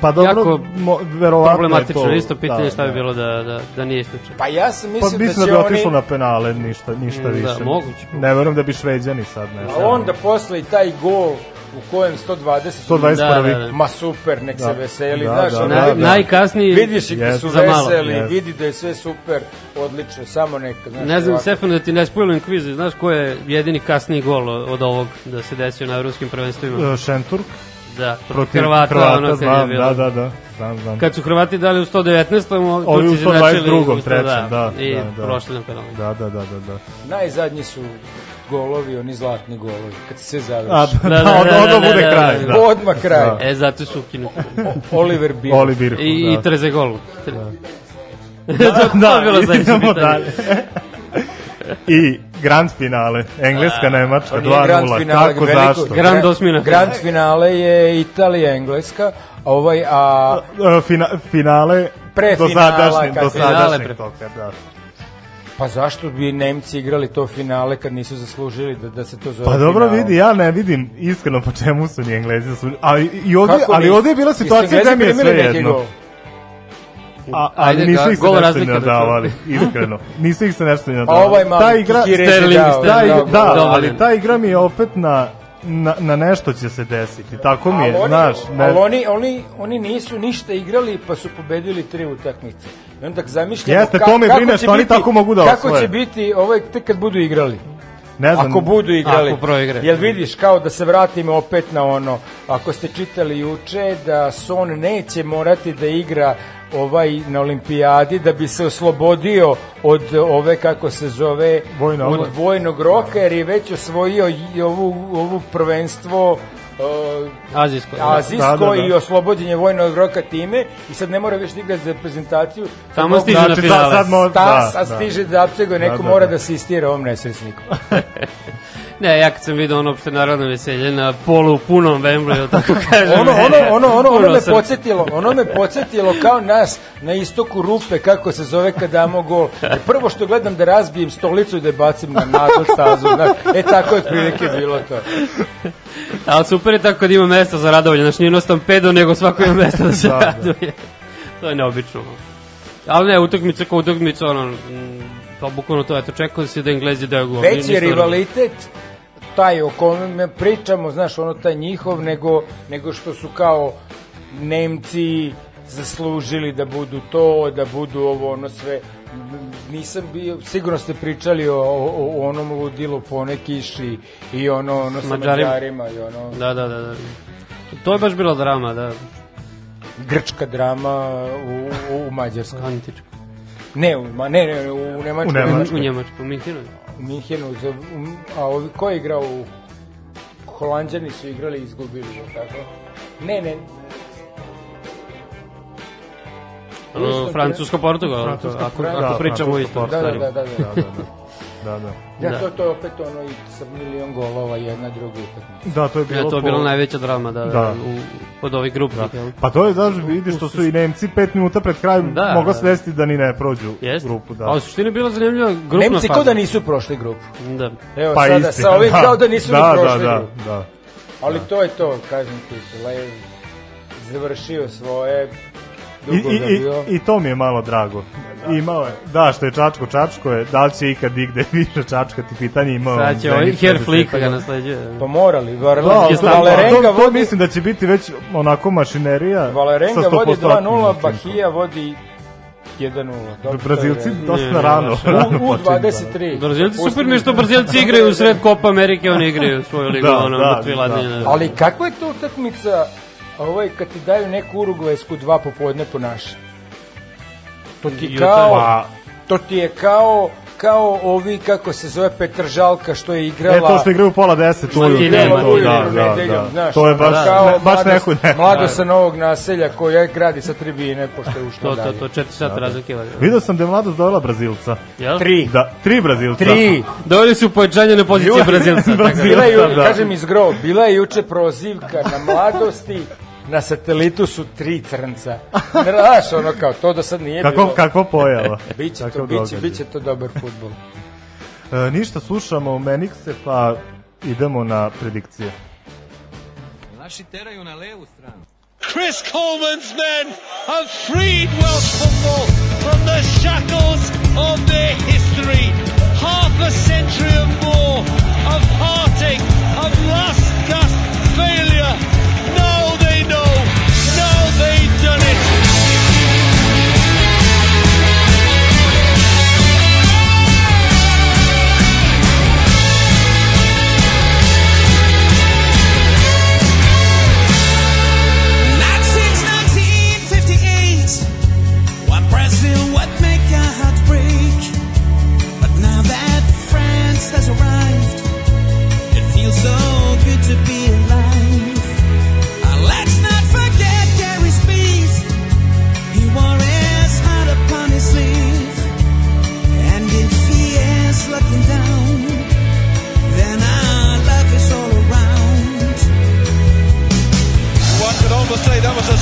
Speaker 3: Pa dobro,
Speaker 6: jako
Speaker 3: mo, verovatno
Speaker 6: problematično.
Speaker 3: je to.
Speaker 6: Isto pitanje
Speaker 3: da,
Speaker 6: šta bi
Speaker 3: da.
Speaker 6: bilo da, da, da nije isključeno.
Speaker 7: pa ja sam
Speaker 3: Pa
Speaker 7: mislio da
Speaker 3: mislim
Speaker 7: će
Speaker 3: da bi
Speaker 7: oni...
Speaker 3: otišlo na penale, ništa, ništa
Speaker 6: Mm, da,
Speaker 3: više.
Speaker 6: moguće.
Speaker 3: Ne verujem da bi Šveđani sad ne.
Speaker 7: A onda posle i taj gol u kojem 120
Speaker 3: 121.
Speaker 6: Da, da, da.
Speaker 7: Ma super, nek se
Speaker 3: Da.
Speaker 7: veseli,
Speaker 3: Da,
Speaker 7: znaš,
Speaker 3: da, da, da.
Speaker 6: Najkasniji,
Speaker 7: vidiš ih da su
Speaker 6: Za malo,
Speaker 7: veseli,
Speaker 3: jest.
Speaker 7: vidi da je sve super, odlično, samo neka, znaš,
Speaker 6: ne znam,
Speaker 7: ovako.
Speaker 6: Stefan, da ti ne spojlujem kviz, znaš ko je jedini kasniji gol od ovog da se desio na evropskim prvenstvima?
Speaker 3: E, Šenturk
Speaker 6: Da,
Speaker 3: protiv
Speaker 6: Hrvata,
Speaker 3: Hrvata,
Speaker 6: ono
Speaker 3: znam,
Speaker 6: bilo.
Speaker 3: da, da, da, znam, znam.
Speaker 6: Kad su Hrvati dali u 119. Ovi
Speaker 3: u
Speaker 6: u
Speaker 3: 122., trećem, da,
Speaker 6: I
Speaker 3: da, da.
Speaker 6: prošli na penalnu.
Speaker 3: Da, da, da, da, da.
Speaker 7: Najzadnji su golovi, oni zlatni golovi, kad se sve
Speaker 3: A,
Speaker 7: završi.
Speaker 3: da,
Speaker 6: Da,
Speaker 3: da,
Speaker 6: da, da,
Speaker 3: onda
Speaker 6: da,
Speaker 3: bude
Speaker 6: da,
Speaker 3: kraj,
Speaker 6: da.
Speaker 3: da.
Speaker 7: Odmah kraj.
Speaker 3: Da.
Speaker 6: E, zato su ukinuti.
Speaker 7: Oliver Bill.
Speaker 3: Oli Birku,
Speaker 6: I,
Speaker 3: da.
Speaker 6: i Trezegol. Da,
Speaker 3: da,
Speaker 6: to je bilo sledeće
Speaker 3: idemo
Speaker 6: pitanje.
Speaker 3: dalje. I grand finale, Engleska, Nemačka,
Speaker 7: nije grand
Speaker 3: 2-0.
Speaker 7: finale,
Speaker 3: Kako,
Speaker 7: veliko-
Speaker 3: zašto?
Speaker 6: Grand osmina.
Speaker 7: Grand finale je Italija, Engleska, a ovaj, a
Speaker 3: E, Fina, finale
Speaker 7: Pre
Speaker 3: do sadašnjeg, do sadašnjeg toga, da.
Speaker 7: Pa zašto bi Nemci igrali to finale kad nisu zaslužili da, da se to zove
Speaker 3: Pa dobro
Speaker 7: finale?
Speaker 3: vidi, ja ne vidim iskreno po čemu su ni Englezi su, ali i ovde,
Speaker 7: Kako
Speaker 3: ali
Speaker 7: nisu?
Speaker 3: ovde je bila situacija da mi je sve jedno.
Speaker 7: gol?
Speaker 3: A, ali
Speaker 6: Ajde,
Speaker 3: nisu
Speaker 6: ga-
Speaker 3: ih se nešto ni
Speaker 6: da
Speaker 3: nadavali, iskreno. Nisu ih se nešto ni
Speaker 7: Pa
Speaker 3: nadavali.
Speaker 7: ovaj malo
Speaker 3: ta igra,
Speaker 7: je
Speaker 6: Sterling,
Speaker 7: gol.
Speaker 3: da,
Speaker 6: Dovoljan.
Speaker 3: ali ta igra mi je opet na na, na nešto će se desiti, tako mi
Speaker 7: Ali
Speaker 3: je,
Speaker 7: oni,
Speaker 3: znaš, ne,
Speaker 7: ali oni, oni, oni nisu ništa igrali pa su pobedili tri utakmice. I onda zamišljamo
Speaker 3: Jeste, to me
Speaker 7: kako
Speaker 3: brine
Speaker 7: će
Speaker 3: što oni
Speaker 7: biti-
Speaker 3: tako mogu da
Speaker 7: Kako
Speaker 3: osvoje.
Speaker 7: će biti ovaj, tek kad budu igrali.
Speaker 3: ne znam,
Speaker 7: Ako budu igrali.
Speaker 6: Ako proigre.
Speaker 7: Jel vidiš, kao da se vratimo opet na ono, ako ste čitali juče, da Son neće morati da igra ovaj na olimpijadi da bi se oslobodio od ove kako se zove
Speaker 3: Vojna
Speaker 7: od vojnog roka jer je već osvojio i ovu, ovu prvenstvo uh,
Speaker 6: Azijsko.
Speaker 7: azijsko
Speaker 3: Da, da, da.
Speaker 7: i oslobođenje vojnog roka time i sad ne mora više da igra za reprezentaciju
Speaker 6: Tamo
Speaker 7: Mogu-
Speaker 6: stiže na
Speaker 3: Znači,
Speaker 6: finale.
Speaker 3: sad, sad mo,
Speaker 7: Stas,
Speaker 3: da,
Speaker 7: a
Speaker 3: da.
Speaker 7: stiže da apsego, neko
Speaker 3: Da, da,
Speaker 7: mora
Speaker 3: da.
Speaker 7: da se istira ovom nesrećniku.
Speaker 6: Ne, ja kad sam vidio ono opšte narodno veselje na polu punom Wembleyu, tako kažem.
Speaker 7: ono, ono, ono, ono, ono me podsjetilo, ono me podsjetilo kao nas na istoku rupe, kako se zove kad damo gol. Jer prvo što gledam da razbijem stolicu i da je bacim na nadal stazu. Znaš, e tako je otprilike bilo to.
Speaker 6: Ali super je tako kad ima mesta za radovanje, znači nije jednostavno pedo, nego svako ima mesta da se
Speaker 3: Da, da.
Speaker 6: raduje. to je neobično. Ali ne, utakmica kao utakmica, ono, pa bukvalno to, eto, čekao si da Englezi daju gol.
Speaker 7: Veći rivalitet taj o kome pričamo, znaš, ono taj njihov, nego, nego što su kao Nemci zaslužili da budu to, da budu ovo, ono sve. Nisam bio, sigurno ste pričali o, o, o onom ludilu po one kiši i ono, ono sa
Speaker 6: Mađarima.
Speaker 7: Mađarima i ono
Speaker 6: Da, da, da, da. To je baš bila drama, da,
Speaker 7: grčka drama u, u, u Mađarskoj.
Speaker 6: antička.
Speaker 7: Ne, u, ma, ne, ne, u Nemačkoj.
Speaker 3: U Nemačkoj.
Speaker 6: U Njemačku, u Minhenu.
Speaker 7: U Minhenu, za, u, a ovi, ko je igrao u Holandjani su igrali i izgubili, tako? Ne, ne,
Speaker 6: Ono, Francusko, Portugal,
Speaker 3: Francusko,
Speaker 6: ako,
Speaker 3: da,
Speaker 6: ako pričamo
Speaker 3: Francusko,
Speaker 6: isto.
Speaker 7: da, da,
Speaker 6: stvari.
Speaker 7: da, da, da.
Speaker 3: Da, da, da.
Speaker 7: Ja,
Speaker 6: Da.
Speaker 7: to, to je opet ono i sa milion golova, jedna druga utakmica.
Speaker 3: Da, to je bilo
Speaker 6: Ja, to je
Speaker 3: po-
Speaker 6: bila najveća drama, da,
Speaker 3: Da.
Speaker 6: da. U, od ovih grupnih,
Speaker 3: Da.
Speaker 6: jel?
Speaker 3: Pa to je, znaš, vidiš što su i Nemci pet minuta pred krajem
Speaker 6: Da,
Speaker 3: moglo
Speaker 6: da.
Speaker 3: se desiti da ni ne prođu
Speaker 6: Jeste.
Speaker 3: grupu. Da.
Speaker 6: A u suštini je bila zanimljiva grupna
Speaker 7: Nemci
Speaker 6: faza.
Speaker 7: kao da nisu prošli grupu.
Speaker 6: Da.
Speaker 7: Evo
Speaker 3: pa
Speaker 7: sada,
Speaker 3: istina,
Speaker 7: sa ovim kao da nisu
Speaker 3: da,
Speaker 7: ni
Speaker 3: da,
Speaker 7: prošli
Speaker 3: da,
Speaker 7: grupu.
Speaker 3: da.
Speaker 7: Ali to je to, kažem ti, Lev završio svoje,
Speaker 3: I, i, i. I to mi je malo drago. Imao je, da, što je Čačko, Čačko je, da li će ikad igde više čačkati, pitanje imao.
Speaker 6: Sad će ovaj
Speaker 3: 50
Speaker 6: Flick ga nasleđuje.
Speaker 7: Pa morali,
Speaker 3: Da, to,
Speaker 6: stalno-
Speaker 7: Valerenga
Speaker 3: to, to
Speaker 7: vodi,
Speaker 3: mislim da će biti već onako mašinerija.
Speaker 7: Valerenga vodi
Speaker 3: 100%
Speaker 7: 2-0,
Speaker 3: učinkom.
Speaker 7: Bahija vodi 1-0. Dobro,
Speaker 3: Brazilci
Speaker 7: to je
Speaker 3: dosta rano,
Speaker 7: U, u
Speaker 3: počinju.
Speaker 7: 23.
Speaker 6: Brazilci super mi je što Brazilci igraju u sred Copa Amerike, oni igraju svoju ligu,
Speaker 3: Da,
Speaker 6: ono,
Speaker 3: da, da.
Speaker 6: ladnje.
Speaker 7: Ali kakva je to utakmica ovaj, kad ti daju neku urugvajsku dva popodne po naše? To ti
Speaker 6: Jutar-
Speaker 7: kao,
Speaker 3: Pa,
Speaker 7: to ti je kao, kao ovi, kako se zove, Petar Žalka, što je igrala...
Speaker 3: E, to što igraju u pola deset
Speaker 6: ti
Speaker 3: ujutru,
Speaker 6: nema,
Speaker 3: to, da, da, da.
Speaker 7: znaš,
Speaker 3: To je baš,
Speaker 7: kao
Speaker 3: ne, baš
Speaker 7: mladost-
Speaker 3: neku ne.
Speaker 7: Mlado sa novog naselja koja gradi sa tribine, pošto je ušla
Speaker 6: To, to,
Speaker 7: dalje.
Speaker 6: to, četiri sata razlike. valjda.
Speaker 3: Vidio sam da je mladost dovela Brazilca.
Speaker 6: Jel?
Speaker 7: Tri.
Speaker 3: Da, tri Brazilca.
Speaker 7: Tri.
Speaker 6: Doveli su pojačanje na poziciji Brazilca. tako da-
Speaker 3: Brazil-
Speaker 7: Bila je,
Speaker 3: Da.
Speaker 7: kažem iz grova, bila je juče prozivka na mladosti, na satelitu su tri crnca. Znaš, ono kao, to do sad nije
Speaker 3: Kako,
Speaker 7: bilo.
Speaker 3: kakva pojava.
Speaker 7: Biće to,
Speaker 3: Kakav
Speaker 7: biće,
Speaker 3: događaj.
Speaker 7: biće to dobar futbol.
Speaker 3: E, ništa, slušamo Menikse, pa idemo na predikcije.
Speaker 8: Naši teraju na levu stranu.
Speaker 2: Chris Coleman's men have freed Welsh football from the shackles of their history. Half a century and more of heartache, of last gasp failure. Done it.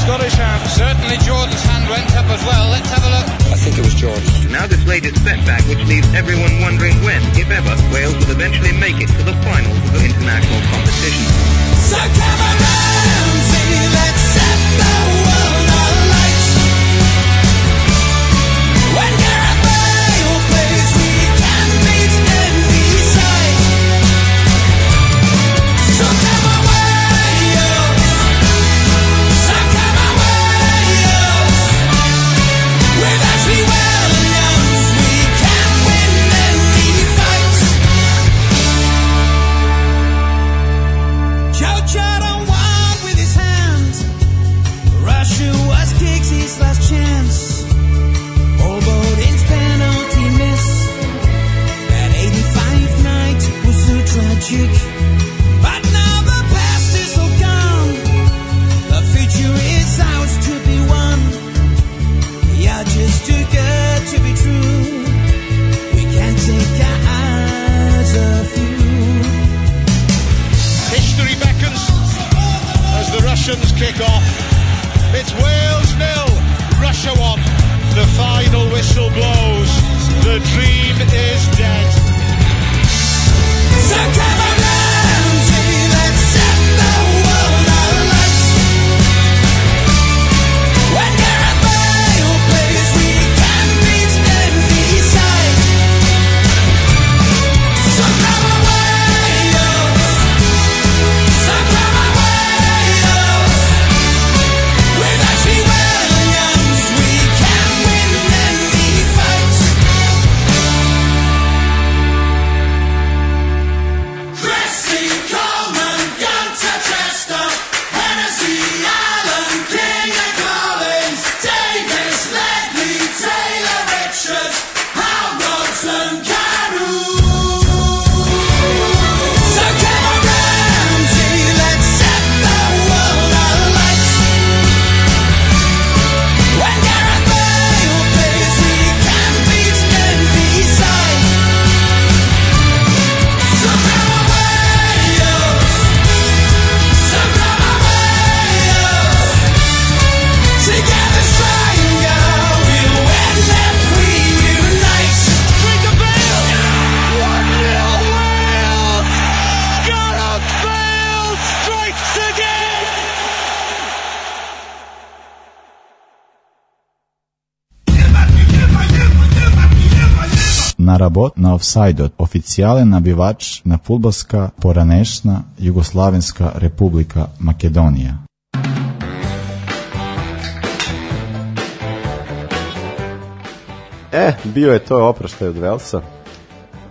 Speaker 2: Scottish hand.
Speaker 9: Certainly Jordan's hand went up as well. Let's have a look.
Speaker 10: I think it was Jordan.
Speaker 11: Now this latest setback which leaves everyone wondering when, if ever, Wales will eventually make it to the finals of the international competition.
Speaker 8: So come around, say let's set the
Speaker 10: offside oficijalен nabivač na futbolska poranešna Jugoslavenska republika Makedonija.
Speaker 5: E, bio je to oproštaj od Velsa.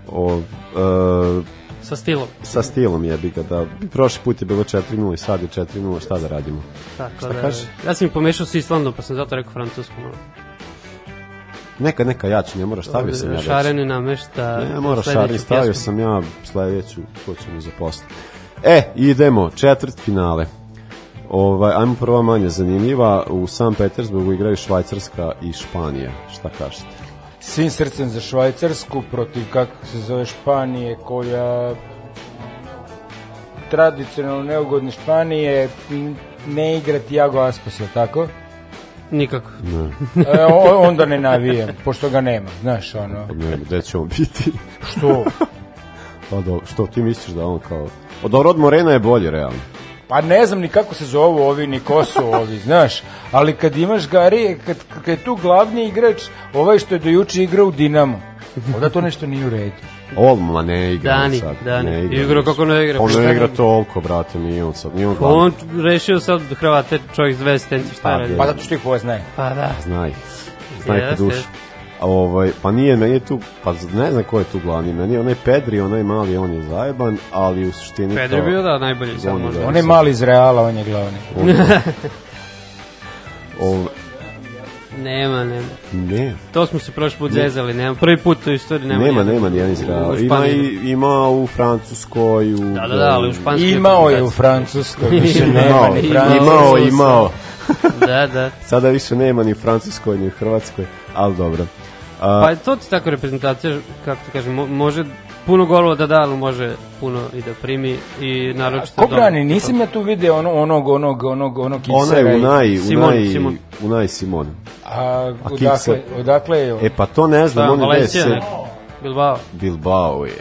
Speaker 5: O, e,
Speaker 6: Sa stilom.
Speaker 5: sa stilom jebi ga da prošli put je bilo 4-0 i sad je 4-0 šta da radimo
Speaker 6: Tako
Speaker 5: Šta
Speaker 6: da,
Speaker 5: kaže?
Speaker 6: ja sam ih pomešao sa Islandom, pa sam zato rekao francuskom.
Speaker 5: Neka neka jači ne moraš stavio sam ja
Speaker 6: Šareni namešta.
Speaker 5: ne moraš šarni stavio
Speaker 6: pjesmu.
Speaker 5: sam ja sledeću ko će mi zaposliti e idemo četvrt finale Ovaj, ajmo prva manje zanimljiva. U San Petersburgu igraju Švajcarska i Španija. Šta kažete?
Speaker 7: Svim srcem za Švajcarsku protiv, kako se zove, Španije, koja tradicionalno neugodne Španije ne igra Tiago Aspas, je tako?
Speaker 6: Nikako.
Speaker 5: Ne,
Speaker 7: E, o- onda ne navijam, pošto ga nema, znaš, ono.
Speaker 5: ne, gde će on biti?
Speaker 7: Što?
Speaker 5: pa do, što ti misliš da on kao... Dobro, od Morena je bolje, realno.
Speaker 7: Pa ne znam ni kako se zovu ovi, ni ko su ovi, znaš. Ali kad imaš Gari, kad, kad je tu glavni igrač, ovaj što je do juče igrao u Dinamo, onda to nešto nije u redu.
Speaker 5: Olma ne igra on
Speaker 6: Dani,
Speaker 5: sad.
Speaker 6: Dani.
Speaker 5: Ne igra.
Speaker 6: Igra kako ne igra.
Speaker 5: On ne igra
Speaker 6: ne-
Speaker 5: toliko, brate, nije on sad. Nije on.
Speaker 6: On rešio sad Hrvate, čovjek s dve asistencije, šta
Speaker 5: Pa,
Speaker 6: radi?
Speaker 7: Pa zato što ih poznaje.
Speaker 6: Pa da.
Speaker 5: Znaj. Znaj
Speaker 6: jeste.
Speaker 5: A ovaj, pa nije, meni je tu, pa ne znam ko je tu glavni, meni je onaj Pedri, onaj mali, on je zajeban, ali u suštini
Speaker 6: Pedro je bio da najbolji sad možda.
Speaker 5: da.
Speaker 7: On je mali iz Reala, on je glavni.
Speaker 5: O,
Speaker 6: Nema, nema.
Speaker 5: ne,
Speaker 6: To smo se prošli put zezali, nema. Prvi put u istoriji nema.
Speaker 5: nema, nema nijedan Izrael. Ima, i, ima u Francuskoj, u...
Speaker 6: Da, da, da, ali u španskoj
Speaker 7: Imao je u Francuskoj, više nema
Speaker 5: Imao,
Speaker 7: ni
Speaker 5: imao,
Speaker 7: Francuskoj.
Speaker 5: imao.
Speaker 6: Da, da.
Speaker 5: Sada više nema ni u Francuskoj, ni u Hrvatskoj, ali dobro. A,
Speaker 6: Pa to ti tako reprezentacija, kako ti kažem, mo- može puno golova da da, ali može puno i da primi i naročito...
Speaker 7: Ko brani? Nisam ja tu video ono, onog, onog, onog, onog
Speaker 5: ona
Speaker 7: kisera.
Speaker 5: je
Speaker 7: i-
Speaker 5: Unai,
Speaker 6: Simon,
Speaker 5: Unai,
Speaker 6: Simon.
Speaker 5: Unai Simon.
Speaker 7: A,
Speaker 5: A
Speaker 7: odakle, odakle je?
Speaker 5: E pa to ne znam, on je
Speaker 6: Valencija? Bilbao.
Speaker 5: Bilbao je.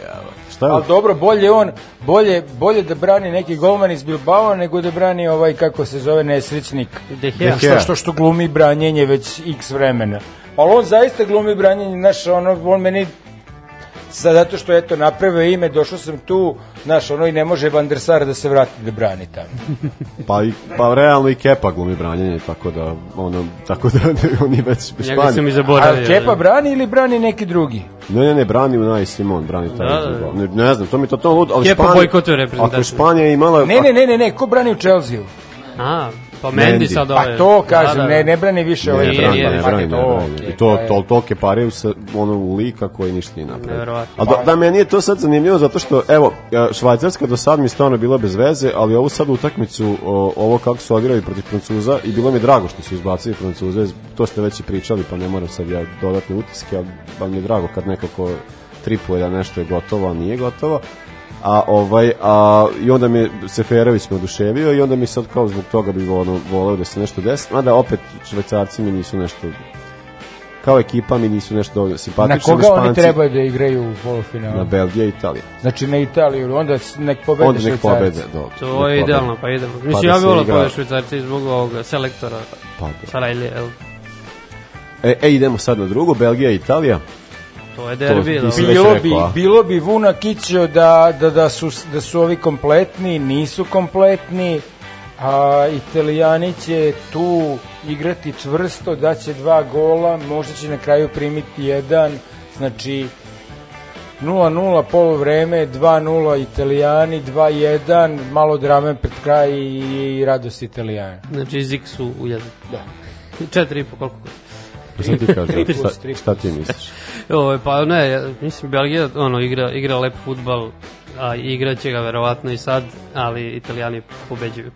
Speaker 5: Šta je?
Speaker 7: Ali dobro, bolje on, bolje, bolje da brani neki golman iz Bilbao nego da brani ovaj, kako se zove, nesrećnik.
Speaker 6: De Gea.
Speaker 7: Što, što, što glumi branjenje već x vremena. Ali on zaista glumi branjenje, znaš, ono, on meni sad zato što eto napravio ime, došao sam tu, znaš, ono i ne može Van der Sar da se vrati da brani tamo.
Speaker 5: Pa, i, pa realno i Kepa glumi branjenje, tako da, ono, tako da on je već
Speaker 6: Njega sam
Speaker 7: A. Kepa brani ili brani neki drugi?
Speaker 5: Ne, ne, ne, brani Unai Simon, brani taj.
Speaker 6: Da, da.
Speaker 5: Bilbao. Ne, ne znam, to mi je totalno lud, ali
Speaker 6: Kepa
Speaker 5: Španija...
Speaker 6: bojkotuje reprezentaciju.
Speaker 5: Ako je Španija imala...
Speaker 7: Ne, ne, ne, ne, ne, ko brani u Chelsea?
Speaker 6: A, pa Mendy sad
Speaker 7: Pa
Speaker 6: ove.
Speaker 7: to kažem,
Speaker 6: Da, da.
Speaker 7: ne, ne brani više ovaj.
Speaker 5: brani,
Speaker 6: nije,
Speaker 5: ne,
Speaker 6: pa
Speaker 5: brani, ne,
Speaker 7: to,
Speaker 5: brani. I to,
Speaker 7: pa
Speaker 5: to, tolke pare u sa, ono, u lika koji ništa nije napravio. A da, da, meni je to sad zanimljivo zato što, evo, Švajcarska do sad mi stvarno bila bez veze, ali ovu sad utakmicu, o, ovo kako su odigrali protiv Francuza, i bilo mi drago što su izbacili Francuze, to ste već i pričali, pa ne moram sad ja dodatne utiske, ali, ali mi je drago kad nekako tripuje da nešto je gotovo, a nije gotovo. A ovaj a i onda me Seferović me oduševio i onda mi sad kao zbog toga bi ono voleo da se nešto desi, mada opet švajcarci mi nisu nešto kao ekipa mi nisu nešto dovoljno
Speaker 7: Na
Speaker 5: simpatični.
Speaker 7: koga oni
Speaker 5: Španci-
Speaker 7: trebaju da igraju u polufinalu?
Speaker 5: Na Belgija i Italija.
Speaker 7: Znači na Italiju, onda nek pobede
Speaker 5: Onda nek pobede, dobro.
Speaker 6: To
Speaker 5: nek
Speaker 6: je
Speaker 5: pobede.
Speaker 6: idealno, pa idemo. Mislim,
Speaker 5: da
Speaker 6: ja
Speaker 5: se
Speaker 6: bih volao
Speaker 5: igra-
Speaker 6: pobeda švajcarci zbog ovog selektora
Speaker 5: Pa da.
Speaker 6: Sarajlije, jel?
Speaker 5: E, e, idemo sad na drugu, Belgija i Italija.
Speaker 6: To je derbi, da.
Speaker 5: već
Speaker 7: Bilo bi, bilo bi Vuna Kićo da, da, da, su, da su ovi kompletni, nisu kompletni, a Italijani će tu igrati čvrsto, daće dva gola, možda će na kraju primiti jedan, znači 0-0 polovreme, 2-0 Italijani, 2-1, malo drame pred kraj i, i radost Italijana.
Speaker 6: Znači, Zik su u jednu.
Speaker 7: Da.
Speaker 6: Četiri i po koliko?
Speaker 5: Šta ti kažeš? Šta, šta ti misliš?
Speaker 6: Ovo, pa ne, mislim, Belgija ono, igra, igra lep futbal, a igraće ga verovatno i sad, ali Italijani pobeđuju.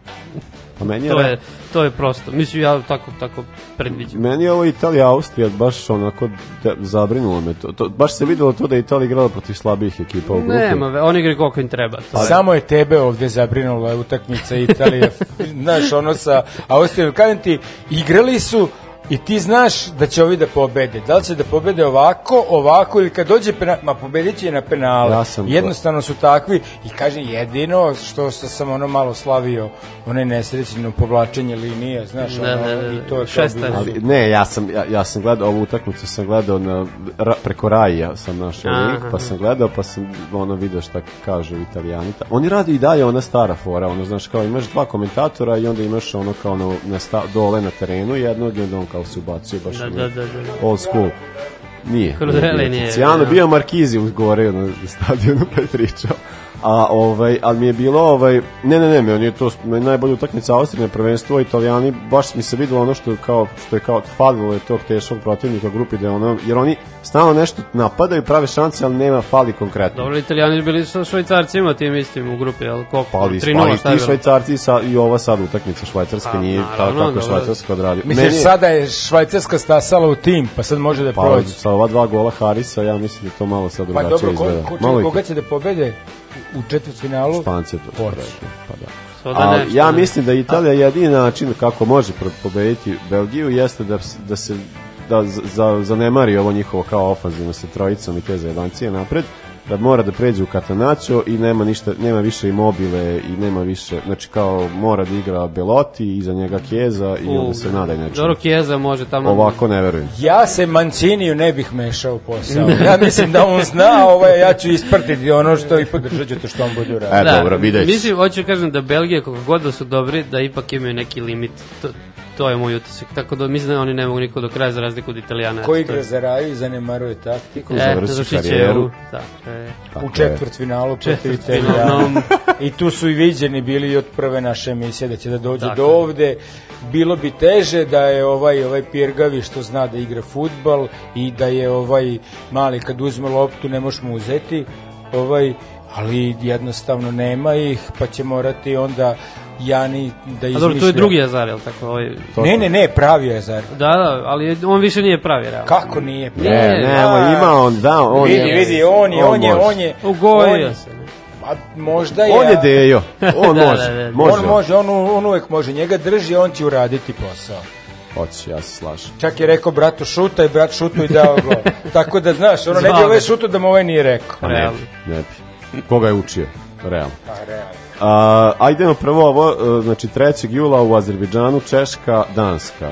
Speaker 5: Pa meni je,
Speaker 6: To je, to je prosto. Mislim, ja tako, tako predviđam.
Speaker 5: Meni je ovo Italija Austrija baš onako de, zabrinulo me to. to. Baš se videlo to da je Italija igrala protiv slabijih ekipa u grupi.
Speaker 6: Nema, ve- oni igraju koliko im treba. To je.
Speaker 7: Samo je tebe ovde zabrinula utakmica Italije. znaš, ono sa Austrijom. Kažem ti, igrali su i ti znaš da će ovi da pobede. Da li će da pobede ovako, ovako ili kad dođe penal, ma pobedit će na penale.
Speaker 5: Ja sam-
Speaker 7: Jednostavno su takvi i kaže jedino što, sam ono malo slavio onaj nesrećno povlačenje linije, znaš,
Speaker 6: Da,
Speaker 7: ono,
Speaker 6: da, da,
Speaker 7: i to je
Speaker 6: Šestar.
Speaker 5: Ali, ne, ja sam, ja, ja sam gledao ovu utakmicu, sam gledao na, ra, preko Raja sam našao
Speaker 6: Aha.
Speaker 5: link, pa sam gledao, pa sam ono video šta kažu italijani. Ta- Oni rade i dalje ona stara fora, ono, znaš, kao imaš dva komentatora i onda imaš ono kao na, na sta, dole na terenu jednog i onda on kao se ubacuje baš
Speaker 6: Da, da, da, da.
Speaker 5: old school. Nije.
Speaker 6: Krudeli nije,
Speaker 5: Tiziano
Speaker 6: da.
Speaker 5: bio Markizi gore na stadionu pa je pričao. A ovaj, ali mi je bilo ovaj, ne ne ne, meni je to meni najbolja utakmica Austrije na prvenstvo, Italijani baš mi se videlo ono što je kao što je kao falilo je tog teškog protivnika grupi da ono jer oni stalno nešto napadaju, prave šanse, ali nema fali konkretno.
Speaker 6: Dobro, Italijani bili sa švajcarcima tim istim u grupi, ali koliko?
Speaker 5: Pa ali,
Speaker 6: 3:0,
Speaker 5: ali
Speaker 6: šta je bilo?
Speaker 5: švajcarci sa, i ova sad utakmica švajcarska
Speaker 6: Pa,
Speaker 5: nije
Speaker 6: naravno,
Speaker 5: tako kako švajcarska odradio.
Speaker 7: Misliš,
Speaker 5: Meni
Speaker 7: sada je Švajcarska stasala u tim, pa sad može da
Speaker 5: pa,
Speaker 7: prođe.
Speaker 5: sa ova dva gola Harisa, ja mislim da to malo sad
Speaker 7: Pa
Speaker 5: drugačije
Speaker 7: dobro, ko,
Speaker 5: izgleda.
Speaker 7: ko,
Speaker 5: Malo
Speaker 7: čekaj,
Speaker 5: i-
Speaker 7: koga će da pobede u četvrtfinalu?
Speaker 5: Španci to rekli, pa da. A, ja mislim da Italija jedini način kako može pobediti Belgiju jeste da, da se da zanemari ovo njihovo kao ofanzivno sa trojicom i te zajedancije napred da mora da pređe u Catanaccio i nema ništa nema više imobile i nema više znači kao mora da igra Belotti iza njega Kjeza i onda se nadaj nečemu
Speaker 6: Dobro, Kijeza može tamo...
Speaker 5: ovako ne verujem
Speaker 7: Ja se Manciniju ne bih mešao u posao. Ja mislim da on zna, ovaj, ja ću isprtiti ono što i podržat ću to što on bude uradio.
Speaker 5: E, dobro, vidjet.
Speaker 6: Mislim, hoću kažem da Belgija, koliko god da su dobri, da ipak imaju neki limit. To, to je moj utisak. Tako da mislim da oni ne mogu niko do kraja za razliku od Italijana.
Speaker 7: Ko
Speaker 6: Eto,
Speaker 7: igra za raju i zanemaruje taktiku.
Speaker 6: E,
Speaker 5: završi karijeru.
Speaker 6: u- Tako je.
Speaker 7: U četvrtfinalu protiv
Speaker 6: Četvrtfinalnom.
Speaker 7: Italijana. I tu su i viđeni bili od prve naše emisije da će da dođe
Speaker 6: Tako
Speaker 7: do ovde. Bilo bi teže da je ovaj ovaj Pirgavi što zna da igra futbal i da je ovaj mali kad uzme loptu ne možeš mu uzeti. Ovaj ali jednostavno nema ih, pa će morati onda Jani da
Speaker 6: A
Speaker 7: izmišlja.
Speaker 6: dobro, tu je drugi Azar, jel tako? Ovaj...
Speaker 5: To-
Speaker 7: Ne, ne, ne, pravi je Azar.
Speaker 6: Da, da, ali on više nije pravi, realno.
Speaker 7: Kako nije?
Speaker 5: ne,
Speaker 6: Ne,
Speaker 5: nemo,
Speaker 7: a-
Speaker 5: ima on da on
Speaker 7: vidi,
Speaker 5: je,
Speaker 7: vidi, on je, on je, on je, on
Speaker 6: Ugojio
Speaker 7: je,
Speaker 6: se. ne?
Speaker 7: a možda je,
Speaker 5: on je Dejo on
Speaker 6: Da,
Speaker 5: može
Speaker 6: da, da.
Speaker 5: može
Speaker 7: on može, on, on uvek može, njega drži, on će uraditi posao.
Speaker 5: hoće ja se slažem
Speaker 7: Čak je rekao bratu šuta i brat šutu i dao gol. Tako da znaš, ono ne bi ovaj šutu da mu ovaj nije rekao.
Speaker 5: Pa ne
Speaker 6: Realno.
Speaker 5: bi, ne bi. Koga je učio? Realno.
Speaker 7: Pa realno.
Speaker 5: A, ajdemo prvo ovo, e, znači 3. jula u Azerbejdžanu, Češka, Danska.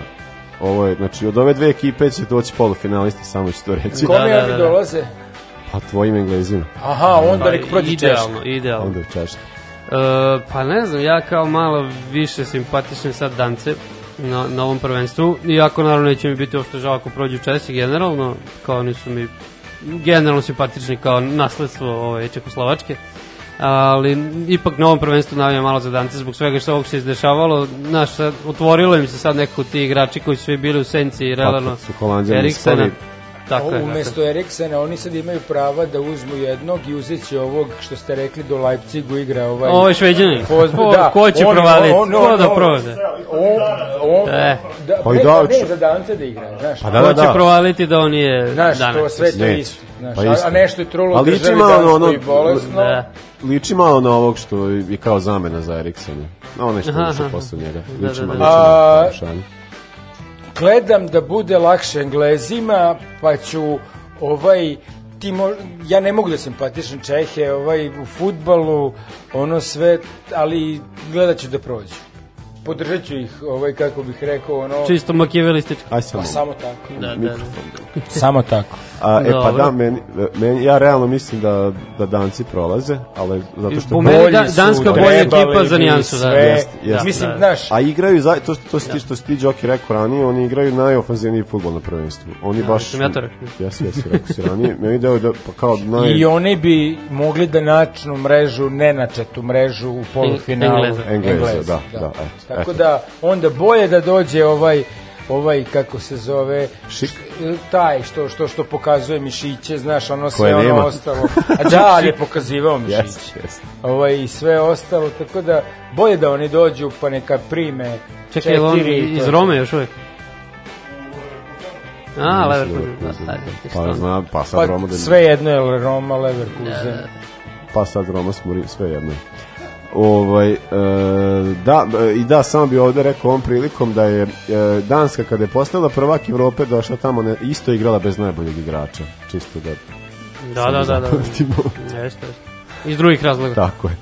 Speaker 5: Ovo je, znači od ove dve ekipe će doći polufinalisti, samo ću to reći.
Speaker 7: Kome
Speaker 6: Da,
Speaker 7: da,
Speaker 6: da, da.
Speaker 7: dolaze?
Speaker 5: Pa tvojim englezima,
Speaker 7: Aha, onda
Speaker 6: Pa,
Speaker 7: nek prođe Češka.
Speaker 6: idealno, idealno.
Speaker 5: onda u Češka.
Speaker 6: E, pa ne znam, ja kao malo više simpatičan sad Dance na, na ovom prvenstvu, iako naravno neće mi biti uopšte žao ako prođu Česi generalno, kao oni su mi generalno simpatični kao nasledstvo ove Čekoslovačke, ali ipak na ovom prvenstvu navijam malo za Dance zbog svega što ovog se izdešavalo, znaš, sad, otvorilo im se sad neko ti igrači koji su svi bili u senci i relano Eriksena. Tako je.
Speaker 7: Umesto Eriksena, oni sad imaju prava da uzmu jednog i uzet će ovog što ste rekli do Leipzigu igra ovaj...
Speaker 6: Ovo je šveđanin.
Speaker 7: Da.
Speaker 6: ko će
Speaker 7: On-
Speaker 6: provaliti?
Speaker 7: on- on-
Speaker 6: Ko da
Speaker 7: on-
Speaker 6: provode?
Speaker 7: On, on,
Speaker 6: E.
Speaker 7: da,
Speaker 5: Pa i
Speaker 7: ne,
Speaker 5: da,
Speaker 7: ne, za Dance da igra, znaš.
Speaker 5: Pa da,
Speaker 6: Ko
Speaker 5: da,
Speaker 6: će
Speaker 5: da.
Speaker 6: provaliti da on je
Speaker 7: Znaš, to sve to isto. Znaš,
Speaker 5: Pa
Speaker 7: a,
Speaker 5: isto.
Speaker 7: a nešto je trulo
Speaker 5: A
Speaker 7: u
Speaker 5: liči malo na ono-
Speaker 7: bolesno.
Speaker 6: Da.
Speaker 5: Liči malo na ovog što je kao zamena za Eriksona. Na onaj što
Speaker 6: Aha,
Speaker 5: je ušao
Speaker 6: aha.
Speaker 5: posle njega.
Speaker 6: Da,
Speaker 5: Liči
Speaker 6: da,
Speaker 5: malo
Speaker 6: da.
Speaker 5: na
Speaker 7: A-
Speaker 5: ponašanje.
Speaker 7: gledam da bude lakše Englezima, pa ću ovaj ti mo, ja ne mogu da simpatišem Čehe ovaj u futbalu, ono sve, ali gledat ću da prođu. Podržat ću ih, ovaj, kako bih rekao, ono...
Speaker 6: Čisto makivelistički.
Speaker 5: Aj samo.
Speaker 7: Pa samo tako.
Speaker 6: Da, da, da.
Speaker 5: Mikrofon.
Speaker 7: Samo tako.
Speaker 5: A, e pa da, meni, meni, ja realno mislim da, da danci prolaze, ali zato što...
Speaker 6: Po meni
Speaker 7: Bolji
Speaker 6: da,
Speaker 7: su,
Speaker 6: Danska bolja ekipa za nijansu, da.
Speaker 7: sve.
Speaker 5: Jest, jest.
Speaker 7: Mislim,
Speaker 6: Da.
Speaker 7: znaš,
Speaker 5: A igraju, za, to, što, to si ti što si ti Đoki rekao ranije, oni igraju najofanzivniji futbol na prvenstvu. Oni baš...
Speaker 6: sam ja to rekao.
Speaker 5: Jesi, jesi, rekao si ranije. Meni deo da, pa kao naj...
Speaker 7: i oni bi mogli da načnu mrežu, nenačetu mrežu u polufinalu.
Speaker 6: Engleza.
Speaker 5: Engleza, da, da, eto,
Speaker 7: Tako
Speaker 5: eto.
Speaker 7: da, onda bolje da dođe ovaj ovaj kako se zove
Speaker 5: Šik.
Speaker 7: taj što što što pokazuje mišiće znaš ono sve
Speaker 5: Koje
Speaker 7: ono
Speaker 5: nema.
Speaker 7: ostalo a da ali je pokazivao mišiće
Speaker 5: Jeste, jeste.
Speaker 7: ovaj i sve ostalo tako da bolje da oni dođu pa neka prime
Speaker 6: Čekaj, je on
Speaker 7: četiri to
Speaker 6: iz
Speaker 7: je
Speaker 6: Rome još uvijek? A,
Speaker 5: da
Speaker 6: Leverkusen. Da, ti
Speaker 5: Pa znam, pa sad
Speaker 7: pa
Speaker 5: Roma da
Speaker 7: sve jedno je Roma Leverkusen
Speaker 5: pa sad Roma smuri sve jedno. Ovaj, e, da, i da, samo bi ovde rekao ovom prilikom da je e, Danska kada je postala prvak Evrope došla tamo ne, isto igrala bez najboljeg igrača. Čisto da
Speaker 6: Da, da, da, da.
Speaker 5: zapamtimo.
Speaker 6: Jeste, jeste. Iz drugih razloga.
Speaker 5: Tako je.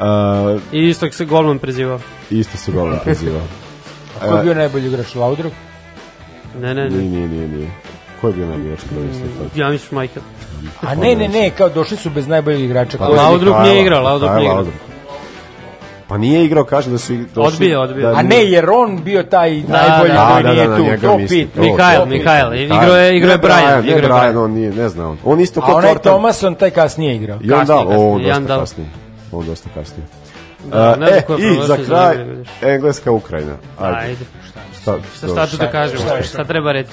Speaker 5: E,
Speaker 6: I istog se golman prezivao.
Speaker 5: isto se golom prezivao.
Speaker 7: a ko je bio najbolji igrač Laudrup
Speaker 6: Ne, ne, ne.
Speaker 5: nije, nije, nije. Ko je bio najbolji igrač prvenstva?
Speaker 6: Ja mislim Michael.
Speaker 7: a ne ne ne kao došli su bez najboljeg igrača
Speaker 5: Pa
Speaker 6: Laudrup nije igrao, Laudrup nije igrao.
Speaker 5: Pa nije igrao, kaže da su ih došli...
Speaker 6: Odbio, odbio.
Speaker 5: Da,
Speaker 7: a ne jer on bio taj
Speaker 6: Da,
Speaker 7: najbolji
Speaker 6: da,
Speaker 7: koji
Speaker 5: da,
Speaker 7: nije
Speaker 5: da,
Speaker 7: tu
Speaker 5: njega
Speaker 7: to pit
Speaker 6: Mihajl. Mihajl. Igrao je, igrao je
Speaker 5: Ne
Speaker 6: Brian. Je
Speaker 5: Brian, on nije, ne zna on. On isto
Speaker 7: a
Speaker 5: kao
Speaker 7: onaj
Speaker 5: Tortan.
Speaker 7: Thomason taj kasnije igrao
Speaker 5: I on da, on dosta kasnije. On dosta kasnije.
Speaker 6: Da,
Speaker 5: Uh,
Speaker 6: ne
Speaker 5: e, i za kraj. Engleska, Ukrajina. Ajde.
Speaker 6: Ajde.
Speaker 5: Šta,
Speaker 6: Šta, šta da kažemo?
Speaker 7: šta-
Speaker 6: Šta treba reći?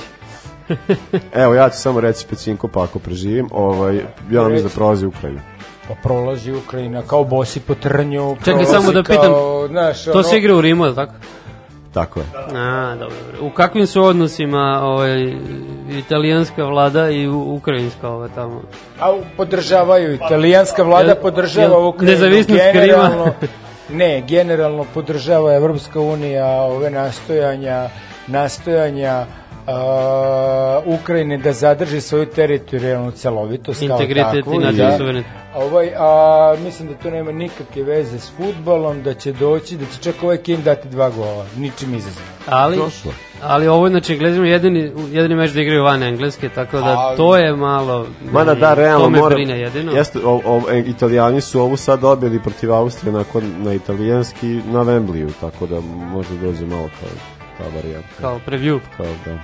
Speaker 5: Evo, ja ću samo reći Pećinko, pa ako preživim, ovaj, ja vam mislim da prolazi Ukrajina.
Speaker 7: Pa prolazi Ukrajina kao bosi po trnju.
Speaker 6: Čekaj, samo da pitam,
Speaker 7: kao, znaš,
Speaker 6: To se igra u Rimu, je tako?
Speaker 5: Tako je.
Speaker 6: A, dobro, dobro. U kakvim su odnosima ovaj, italijanska vlada i ukrajinska ova tamo?
Speaker 7: A podržavaju, italijanska vlada
Speaker 6: Jel-
Speaker 7: podržava
Speaker 6: jel
Speaker 7: Ukrajinu.
Speaker 6: nezavisnost
Speaker 7: generalno,
Speaker 6: Krima?
Speaker 7: ne, generalno podržava Evropska unija ove nastojanja, nastojanja a, Ukrajine da zadrži svoju teritorijalnu celovitost kao
Speaker 6: Integritet
Speaker 7: takvu.
Speaker 6: i nacionalni
Speaker 7: da. Ovaj, a, mislim da to nema nikakve veze s futbolom, da će doći, da će čak ovaj Kim dati dva gola, ničim izazvan.
Speaker 6: Ali,
Speaker 5: Došlo.
Speaker 6: ali ovo, znači, Englezima jedini, jedini meč da igraju van Engleske, tako da
Speaker 7: Ali-
Speaker 6: to je malo...
Speaker 5: Mada da, realno
Speaker 6: to me
Speaker 5: mora...
Speaker 6: brine jedino.
Speaker 5: Jeste, o, o, e, italijani su ovu sad dobili protiv Austrije nakon, na italijanski na Wembleyu, tako da možda dođe malo kao ta varijanta.
Speaker 6: Kao preview.
Speaker 5: Kao da.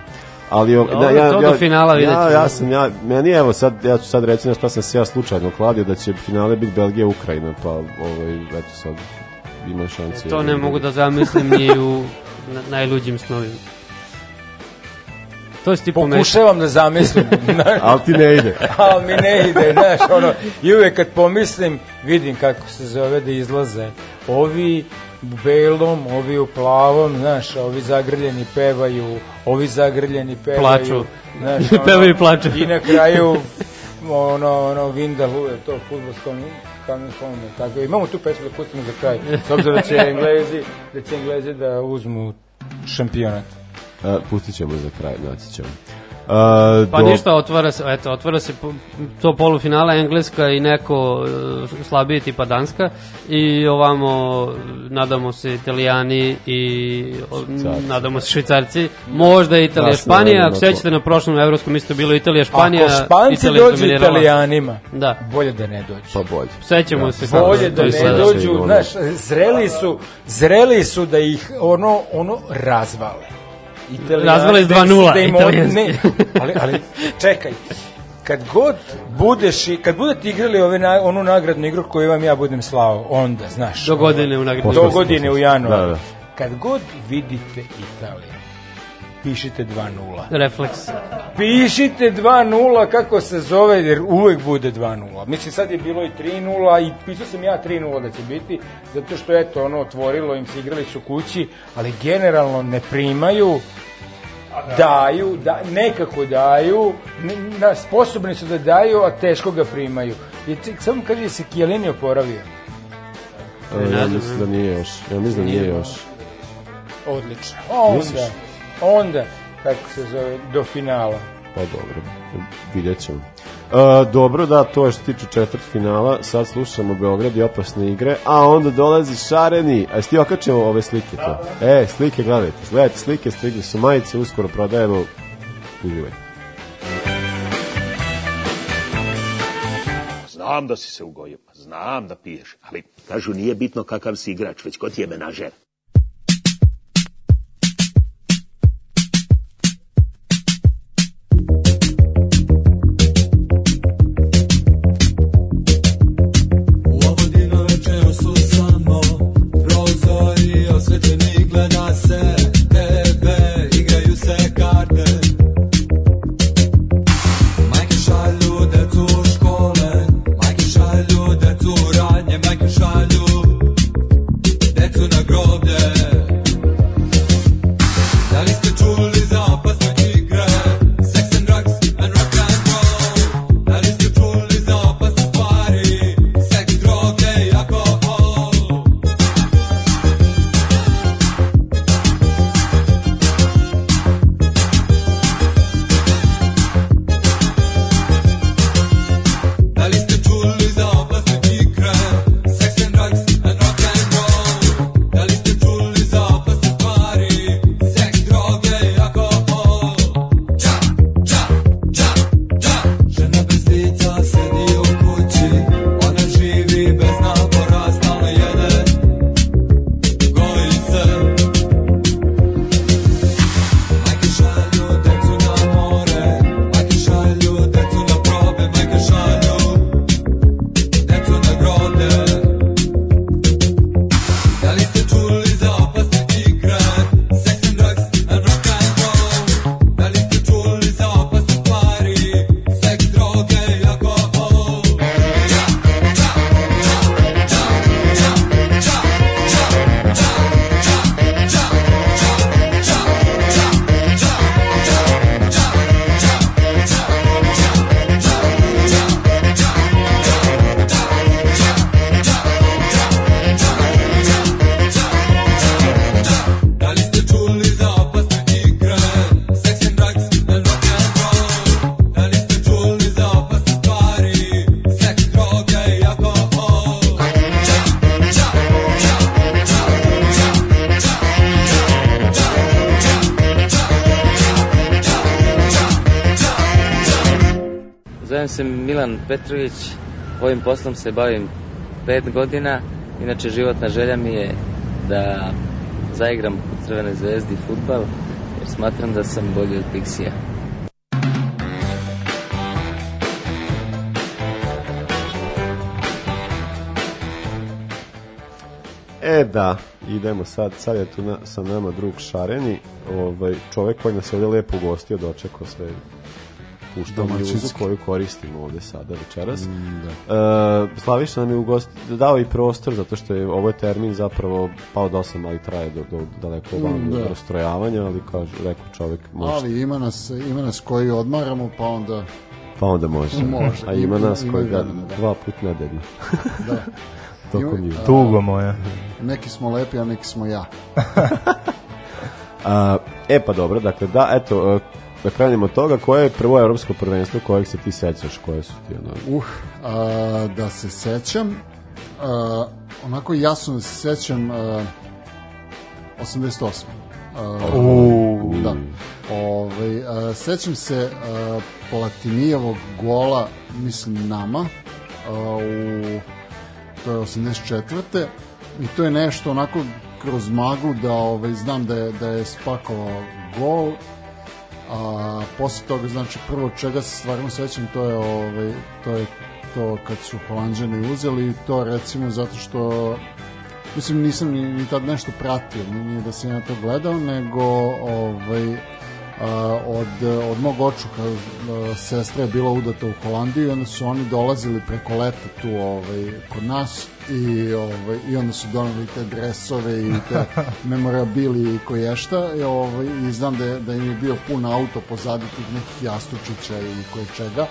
Speaker 5: Ali o,
Speaker 6: Dobro, to do finala
Speaker 5: ja,
Speaker 6: ćemo.
Speaker 5: ja sam ja meni evo sad ja ću sad reći na šta sam se ja slučajno kladio da će finale biti Belgija Ukrajina pa ovaj eto sad ima šanse.
Speaker 6: To ne mogu da zamislim ni u na, najluđim snovima. To si ti pomešao.
Speaker 7: Pokušavam da zamislim,
Speaker 5: Ali ti ne ide.
Speaker 7: ali mi ne ide, znaš, ono, i uvek kad pomislim, vidim kako se zove da izlaze ovi u belom, ovi u plavom, znaš, ovi zagrljeni pevaju, ovi zagrljeni pevaju,
Speaker 6: Plaču.
Speaker 7: znaš,
Speaker 6: Pevaju i plaču.
Speaker 7: I na kraju, ono, ono, Vindalu je to futbolskom kamenom, tako, imamo tu pesmu da pustimo za kraj, s obzirom da će Englezi, da će Englezi da uzmu šampionat.
Speaker 5: Uh, pustit ćemo za kraj, naći ćemo. Uh,
Speaker 6: Pa ništa, otvara se, eto, otvara se to polufinala Engleska i neko e, slabije tipa Danska i ovamo nadamo se Italijani i o,
Speaker 5: Švicarci.
Speaker 6: nadamo se Švicarci, možda i Italija,
Speaker 5: Da,
Speaker 6: Španija, ako sećate na prošlom evropskom isto bilo Italija, Španija,
Speaker 7: Ako Španci
Speaker 6: Italija
Speaker 7: dođu
Speaker 6: dominirala.
Speaker 7: Italijanima,
Speaker 6: Da.
Speaker 7: bolje da ne dođu.
Speaker 5: Pa bolje.
Speaker 6: Sećamo
Speaker 5: Da.
Speaker 6: se
Speaker 7: Bolje
Speaker 6: to
Speaker 7: da ne dođu, znaš, zreli su, zreli su da ih ono, ono razvale. Italijani,
Speaker 6: Razvale s
Speaker 7: da im-
Speaker 6: 2:0
Speaker 7: da im
Speaker 6: italijanski.
Speaker 7: ne, ali, ali čekaj, kad god budeš, i- kad budete igrali ove na, onu nagradnu igru koju vam ja budem slao, onda, znaš.
Speaker 6: Do godine u nagradnoj
Speaker 7: Do godine u januaru.
Speaker 5: Da, da.
Speaker 7: Kad god vidite Italiju, pišite 2:0.
Speaker 6: Refleks.
Speaker 7: Pišite 2-0 kako se zove, jer uvek bude 2-0. Mislim, sad je bilo i 3-0 i pisao sam ja 3-0 da će biti, zato što, eto, ono, otvorilo im se, igrali su kući, ali generalno ne primaju daju, da, nekako daju, ne, na, sposobni su da daju, a teško ga primaju. I ti, samo kaže se Kijelini oporavio.
Speaker 5: Ja mislim da nije još. Ja mislim da nije još.
Speaker 7: Odlično. Onda,
Speaker 5: Misliš?
Speaker 7: Onda, kako se zove, do finala.
Speaker 5: Pa dobro, vidjet ćemo. E, dobro, da, to je što se tiče četvrt finala. Sad slušamo Beograd i opasne igre, a onda dolazi Šareni. A jesi ti okačio ove slike to? E, slike gledajte. Gledajte slike, stigli su majice, uskoro prodajemo. Uživaj.
Speaker 12: Znam da si se ugojio, znam da piješ, ali kažu nije bitno kakav si igrač, već ko ti je menažer.
Speaker 13: Petrović, ovim poslom se bavim pet godina. Inače, životna želja mi je da zaigram u Crvenoj zvezdi futbal, jer smatram da sam bolji od Pixija.
Speaker 5: E da, idemo sad, sad je tu na, sa nama drug Šareni, ovaj, čovek koji nas ovde lepo ugostio, dočekao sve puštao muzu koju koristimo ovde sada večeras.
Speaker 10: Mm,
Speaker 5: da. E, Slaviša nam je ugost, dao i prostor, zato što je ovo je termin zapravo pao do 8, ali traje do, do daleko van
Speaker 14: Mm, da.
Speaker 5: rastrojavanja, ali kaže, rekao čovek, može.
Speaker 14: Ali ima nas, ima nas koji odmaramo, pa onda...
Speaker 5: Pa onda može.
Speaker 14: Može.
Speaker 5: A ima
Speaker 14: Ima-
Speaker 5: nas
Speaker 14: ima
Speaker 5: koji ga
Speaker 14: da.
Speaker 5: dva put nedeljno.
Speaker 14: Da.
Speaker 5: Tokom
Speaker 14: Ima-
Speaker 3: Tugo moja.
Speaker 14: Neki smo lepi, a neki smo ja.
Speaker 5: A, e pa dobro, dakle da, eto, da krenemo od toga, koje je prvo evropsko prvenstvo kojeg se ti sećaš, koje su ti ono...
Speaker 14: Uh, a, da se sećam, a, onako jasno da se sećam a, 88. A,
Speaker 3: Uuu.
Speaker 14: da. Ovaj, a, sećam se a, Platinijevog gola, mislim nama, a, u to je 84. I to je nešto onako kroz maglu da ovaj, znam da je, da je spakovao gol, a posle toga znači prvo čega se stvarno sećam to je ovaj to je to kad su Holanđani uzeli to recimo zato što mislim nisam ni, ni tad nešto pratio ni, ni da sam ja to gledao nego ovaj od, od mog očuha a, sestra je bila udata u Holandiju i onda su oni dolazili preko leta tu ovaj, kod nas i, ovaj, i onda su doneli te dresove i te memorabili i koješta. I, ovaj, i znam da, je, da im je bio pun auto pozadi tih nekih jastučića i koje čega.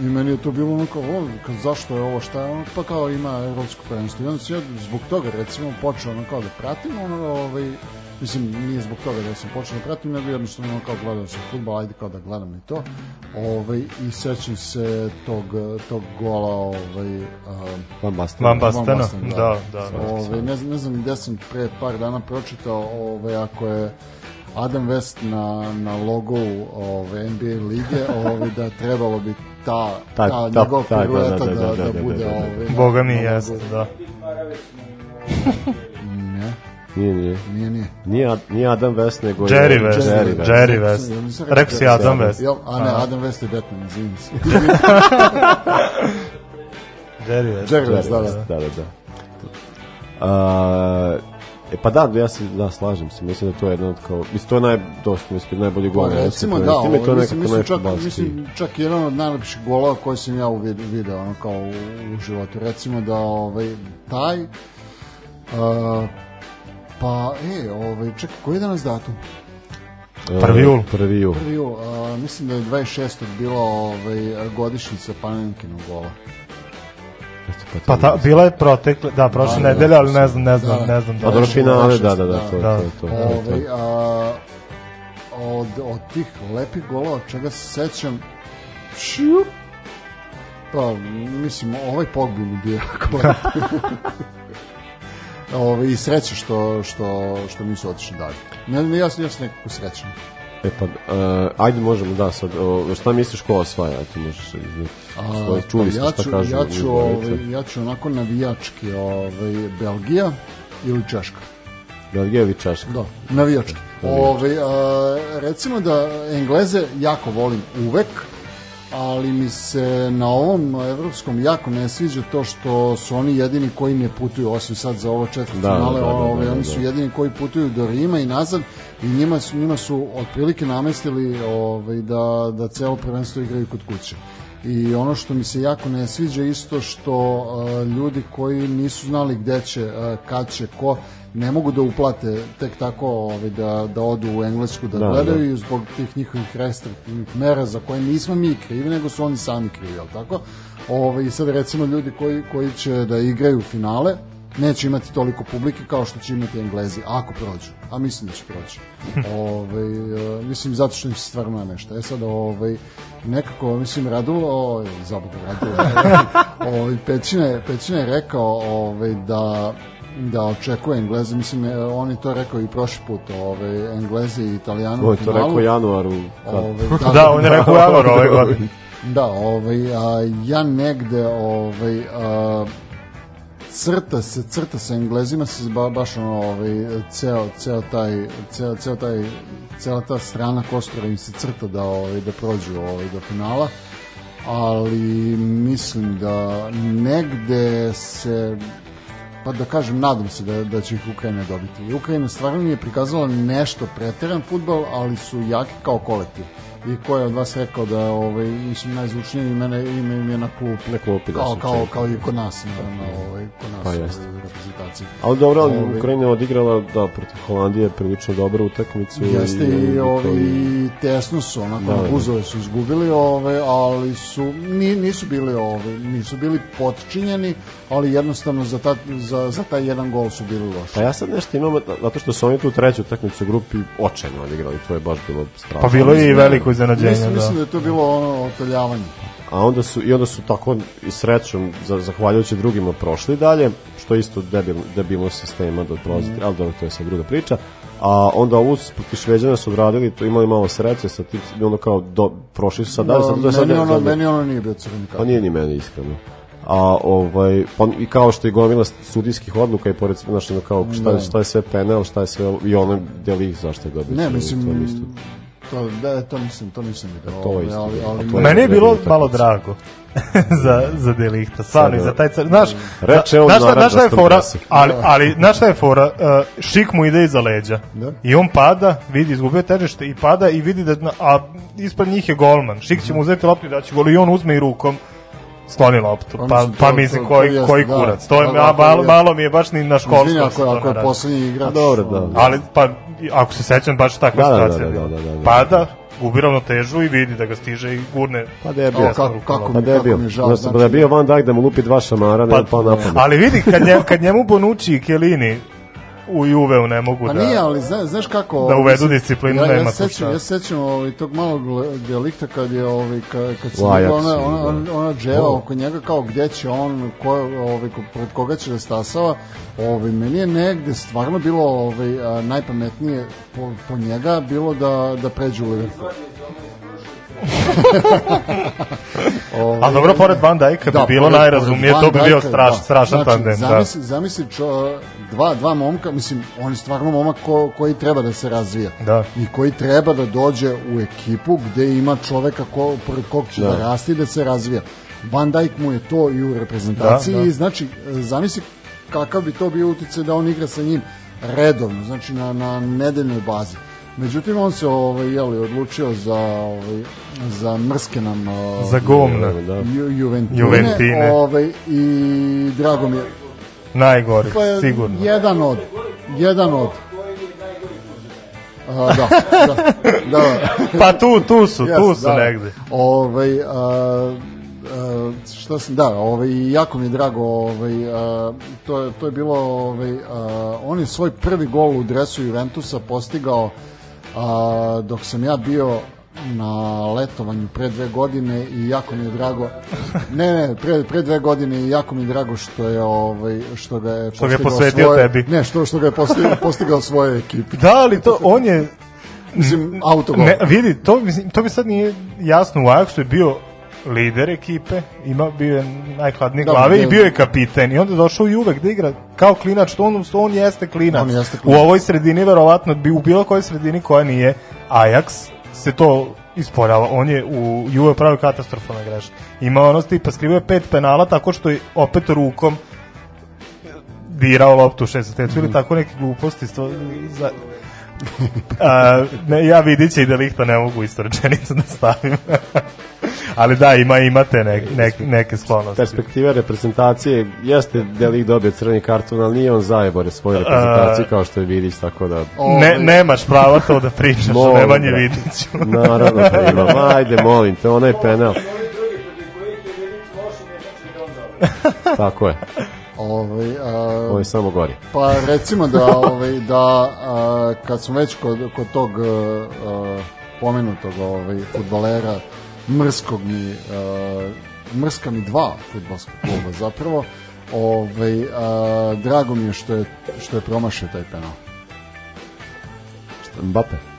Speaker 14: I meni je to bilo ono kao, o, kao, zašto je ovo, šta je ono, pa kao ima evropsko prvenstvo. I onda sam ja zbog toga recimo počeo ono kao da pratim, ono, ovaj, mislim, nije zbog toga da sam počeo da pratim, nego jednostavno ono kao gledao sam futbol, ajde kao da gledam i to. Ovaj, I sećam se tog, tog gola, ovaj, um,
Speaker 5: Van Bastena.
Speaker 3: Van Bastena, da, da.
Speaker 14: Ovaj, ne, znam, ne znam gde sam pre par dana pročitao, ovaj, ako je Adam West na, na logu ove, NBA lige, ovaj, da trebalo bi ta,
Speaker 5: Ta-
Speaker 14: ta,
Speaker 5: ta-
Speaker 14: njegov
Speaker 5: ta- da,
Speaker 14: pirueta
Speaker 5: da,
Speaker 14: da,
Speaker 5: da,
Speaker 14: da,
Speaker 5: da, da,
Speaker 14: bude
Speaker 5: da, da.
Speaker 14: ovaj, na-
Speaker 3: Boga mi
Speaker 14: na
Speaker 3: jeste,
Speaker 14: logu.
Speaker 3: da.
Speaker 14: Ne,
Speaker 5: Nije, nije.
Speaker 14: nije, nije.
Speaker 5: Nije, nije Adam West, nego
Speaker 3: Jerry
Speaker 5: je...
Speaker 3: West.
Speaker 5: Jerry West.
Speaker 3: Jerry West.
Speaker 14: Ja
Speaker 3: Rekao si Adam West.
Speaker 14: Jel, a ne. Adam West je Batman, izvinim se.
Speaker 3: Jerry West.
Speaker 14: Jerry West, da, da.
Speaker 5: Da, da, da. A, e pa da, ja se da slažem se, mislim da to je jedno od kao, mislim to je naj, to što mislim najbolji gol.
Speaker 14: Pa recimo da,
Speaker 5: prvenstvu, i to
Speaker 14: ovo,
Speaker 5: je
Speaker 14: mislim,
Speaker 5: nekako
Speaker 14: mislim, čak, mislim, čak jedan od najlepših golova koji sam ja video ono kao u, u životu. Recimo da ovaj, taj uh, pa e, ovaj, čekaj, koji je danas datum?
Speaker 3: Prvi jul.
Speaker 5: Prvi jul.
Speaker 14: Prvi jul, a, mislim da je 26. bila ovaj, godišnjica Panenkinog gola.
Speaker 3: Pa ta, bila je protekle, da, prošle
Speaker 14: Da, da,
Speaker 3: nedelje, ali ne znam, ne
Speaker 14: da,
Speaker 3: znam,
Speaker 14: da.
Speaker 3: ne znam.
Speaker 5: A dobro, finale, da, da, da, to,
Speaker 3: Da.
Speaker 5: to, to, to,
Speaker 14: Ovaj,
Speaker 5: to.
Speaker 14: a, od, od tih lepih golova čega se sećam šiup, pa mislim ovaj Pogbi mi bio jako Ove, i sreće što, što, što nisu otišli dalje. Ne, ne, ja, ja sam nekako srećan.
Speaker 5: E pa, uh, ajde možemo da sad, o, šta misliš ko osvaja, eto možeš izneti svoje, čuli ste
Speaker 14: ja
Speaker 5: šta
Speaker 14: ću,
Speaker 5: kažu
Speaker 14: ja ću, ovaj, ja ću onako navijački ovaj, Belgija ili Češka.
Speaker 5: Belgija ili Češka?
Speaker 14: Da, navijački. Ove, a, recimo da Engleze jako volim uvek, ali mi se na ovom evropskom jako ne sviđa to što su oni jedini koji ne putuju, osim sad za ovo četvrt
Speaker 5: Da,
Speaker 14: finale,
Speaker 5: da, da, da,
Speaker 14: ove,
Speaker 5: da,
Speaker 14: oni
Speaker 5: da.
Speaker 14: su jedini koji putuju do Rima i nazad i njima su, njima su otprilike namestili ovaj, da, da celo prvenstvo igraju kod kuće. I ono što mi se jako ne sviđa isto što uh, ljudi koji nisu znali gde će, uh, kad će, ko, ne mogu da uplate tek tako ovaj, da, da odu u Englesku da,
Speaker 5: Da,
Speaker 14: gledaju i zbog tih njihovih restriktivnih mera za koje nismo mi krivi, nego su oni sami krivi, jel tako? Ovaj, I sad recimo ljudi koji, koji će da igraju finale, neće imati toliko publike kao što će imati Englezi, ako prođu. A mislim da će proći. ovaj, e, mislim, zato što im se stvarno namešta. E sad, ovaj, nekako, mislim, Radulo, ovaj, zabudu Radulo, ovaj, Pećina, je, Pećina je rekao ovaj, da da očekuje Engleze, mislim, e, on je to rekao i prošli put, ovaj, Englezi i Italijani u
Speaker 5: je to rekao januaru. kad-
Speaker 14: Ovaj,
Speaker 3: Da, on je rekao u januaru ove godine.
Speaker 14: Da, ovaj, a, ja negde ovaj, a, crta se, crta sa Englezima se ba, baš ono, ovaj, ceo, ceo taj, ceo, ceo taj, cela ta strana kostura im se crta da, ovaj, da prođu ovaj, do finala, ali mislim da negde se pa da kažem, nadam se da, da će ih Ukrajina dobiti. Ukrajina stvarno nije prikazala nešto preteran futbol, ali su jaki kao kolektiv. I ko je od vas rekao da ovaj, mislim, najzvučnije imene, ime im je na klupi.
Speaker 5: Na klupi, da
Speaker 14: kao, kao, kao i kod nas, na, na, ovaj, kod nas
Speaker 5: Pa
Speaker 14: ovaj,
Speaker 5: jeste.
Speaker 14: u reprezentaciji.
Speaker 5: Ali dobro, ali
Speaker 14: Ovaj,
Speaker 5: Ukrajina je odigrala da protiv Holandije prilično dobru utakmicu.
Speaker 14: Jeste i, ovi,
Speaker 5: i-
Speaker 14: tesno su, onako,
Speaker 5: Da,
Speaker 14: da,
Speaker 5: da.
Speaker 14: buzove su izgubili, ove, ali su, ni, nisu bili ove, nisu bili potčinjeni, ali jednostavno za, ta, za, za taj jedan gol su bili loši.
Speaker 5: Pa ja sad nešto imam, zato što su oni tu treću utakmicu u grupi očajno odigrali, to je baš bilo strašno.
Speaker 3: Pa bilo je i veliko iznenađenje,
Speaker 14: Mislim,
Speaker 3: da.
Speaker 14: mislim da je to bilo ono oteljavanje.
Speaker 5: A onda su, i onda su tako i srećom, za, zahvaljujući drugima, prošli dalje, što je isto debil, debilno sistema da prolazite, ali dobro, to je sad druga priča. A onda ovu protiv Šveđana su odradili, to imali malo sreće sa tim, ono kao, do, prošli su sad dalje. sad, to je sad
Speaker 14: meni, ono,
Speaker 5: sad-
Speaker 14: meni ono nije bio crveni
Speaker 5: Pa nije ni meni iskreno. A ovaj pa i kao što je gomila sudijskih odluka i pored znači kao šta,
Speaker 14: Da.
Speaker 5: šta je sve penal, šta je sve i ono deli ih zašto je dobio.
Speaker 14: Ne, mislim,
Speaker 5: isto.
Speaker 14: To, da, to nisam, to nisam vidio.
Speaker 5: To
Speaker 14: ovaj,
Speaker 5: isto
Speaker 14: ali, ali,
Speaker 5: je
Speaker 3: Meni je bilo malo drago za, za Delihta, stvarno i za taj car. Znaš,
Speaker 5: Reče on
Speaker 3: znaš, šta- znaš šta je fora, ali, ali znaš šta je fora, uh, šik mu ide iza leđa.
Speaker 14: Da.
Speaker 3: I on pada, vidi, izgubio težište i pada i vidi da, a ispred njih je golman. Šik će mu uzeti loptu da će gol i on uzme i rukom skloni loptu.
Speaker 14: Pa
Speaker 3: Pa,
Speaker 14: mislim,
Speaker 3: pa
Speaker 14: to-
Speaker 3: mislim,
Speaker 14: to-
Speaker 3: koji,
Speaker 14: to jeste,
Speaker 3: koji
Speaker 14: da.
Speaker 3: kurac. To je,
Speaker 14: Da,
Speaker 3: a,
Speaker 14: da, to
Speaker 3: malo,
Speaker 14: je-
Speaker 3: malo mi je baš ni na školskom.
Speaker 14: Izvini,
Speaker 3: da
Speaker 14: ako,
Speaker 3: to
Speaker 14: ako
Speaker 3: ne
Speaker 14: je poslednji igrač.
Speaker 5: dobro, da.
Speaker 14: ovaj,
Speaker 3: Ali, pa, ako se sećam, baš takva
Speaker 5: Da, da, da,
Speaker 3: situacija.
Speaker 5: da,
Speaker 3: bila.
Speaker 5: da, da, da.
Speaker 3: Pada, gubi ravnotežu i vidi da ga stiže i gurne.
Speaker 5: Pa debil.
Speaker 14: O, kako- kako
Speaker 5: Pa
Speaker 14: mi je žao,
Speaker 5: Znači,
Speaker 14: znači-
Speaker 5: da je bio Van Dijk da mu lupi dva šamara, ne
Speaker 3: Pa,
Speaker 5: pa na pamet.
Speaker 3: ali vidi, kad, nje, kad njemu Bonucci i Kelini u Juveu ne mogu
Speaker 14: Pa
Speaker 3: da...
Speaker 14: nije, ali zna, znaš kako...
Speaker 3: da
Speaker 14: ovaj,
Speaker 3: uvedu
Speaker 14: mislim,
Speaker 3: disciplinu,
Speaker 14: ja,
Speaker 3: nema
Speaker 14: ja sećam,
Speaker 3: šta.
Speaker 14: Ja se sećam ovaj, tog malog delikta kad je ovaj, kad, kad se
Speaker 5: Ajaxu,
Speaker 14: ona, ona,
Speaker 5: da.
Speaker 14: ona, ona dževa oko njega kao gdje će on, ko, ovaj, ko- pred koga će da stasava, ovaj, meni je negde stvarno bilo ovaj, a, najpametnije po, po njega bilo da, da pređe u Liverpool. Ovaj,
Speaker 3: Ali dobro, pored Van Dijka bi bilo najrazumnije,
Speaker 14: pored
Speaker 3: to bi bio straš- strašan
Speaker 14: znači,
Speaker 3: tandem, da.
Speaker 14: Zamisli, zamisli čo, dva, dva momka, mislim, on je stvarno momak ko, koji treba da se razvija.
Speaker 3: Da.
Speaker 14: I koji treba da dođe u ekipu gde ima čoveka ko, pored kog će da.
Speaker 5: Da.
Speaker 14: rasti da se razvija. Van Dijk mu je to i u reprezentaciji
Speaker 3: Da, da.
Speaker 14: i znači, zamisli kakav bi to bio uticaj da on igra sa njim redovno, znači na, na nedeljnoj bazi. Međutim, on se ovaj, jeli, odlučio za, ovaj, za mrske nam ovaj,
Speaker 3: Za.
Speaker 5: Da.
Speaker 14: Ju, Juventine,
Speaker 3: Juventine.
Speaker 14: Ovaj, i drago mi je
Speaker 3: Najgori,
Speaker 14: pa
Speaker 3: sigurno.
Speaker 14: jedan od jedan od A, da, da, da,
Speaker 3: Pa tu, tu su, tu
Speaker 14: Jeste,
Speaker 3: su
Speaker 14: da.
Speaker 3: negde.
Speaker 14: Ovaj, a, a, šta sam, da, ovaj, jako mi je drago, ovaj, a, to, je, to je bilo, ovaj, a, on je svoj prvi gol u dresu Juventusa postigao a, dok sam ja bio na letovanju pre dve godine i jako mi je drago ne ne pre, pre dve godine i jako mi je drago što je ovaj što ga je
Speaker 3: Što ga je posvetio
Speaker 14: svoje,
Speaker 3: tebi.
Speaker 14: ne što što ga je postigao, postigao svoje ekipi
Speaker 3: Da, ali to, on je...
Speaker 14: mislim autogol
Speaker 3: Ne, vidi, to, mislim, to mi sad nije jasno. U Ajaxu je bio lider ekipe, ima bio je najhladnije
Speaker 14: Da,
Speaker 3: glave
Speaker 14: da.
Speaker 3: i bio je kapiten i onda je došao u Juve gde igra kao klinač, što on, što on jeste klinac.
Speaker 14: On jeste
Speaker 3: U
Speaker 14: klinac.
Speaker 3: ovoj sredini verovatno bi u bilo kojoj sredini koja nije Ajax se to isporava. On je u Juve pravio katastrofalne greške. Ima ono tipa skrivio pet penala tako što je opet rukom dirao loptu u 60
Speaker 14: Mhm.
Speaker 3: ili tako neke gluposti stvo, za, a, ne, ja vidit će i da lihta ne mogu isto rečenicu da stavim ali da ima imate ne, ne, neke sklonosti
Speaker 5: Perspektiva reprezentacije jeste da lik dobio crveni karton, ali nije on zajebore svoju reprezentaciju kao što je Vidić, tako da...
Speaker 3: ne, nemaš prava to da pričaš o
Speaker 5: brate.
Speaker 3: Vidiću
Speaker 5: Naravno da imam. Ajde, molim te, onaj penal. Tako je.
Speaker 14: ovaj, a,
Speaker 5: Ovo je samo gori.
Speaker 14: Pa recimo da ovaj da a, kad smo već kod kod tog a, a, pomenutog ovaj fudbalera mrskog mi a, mrska mi dva fudbalska kluba zapravo ovaj a, drago mi je što je što je promašio taj penal.
Speaker 5: Mbappe.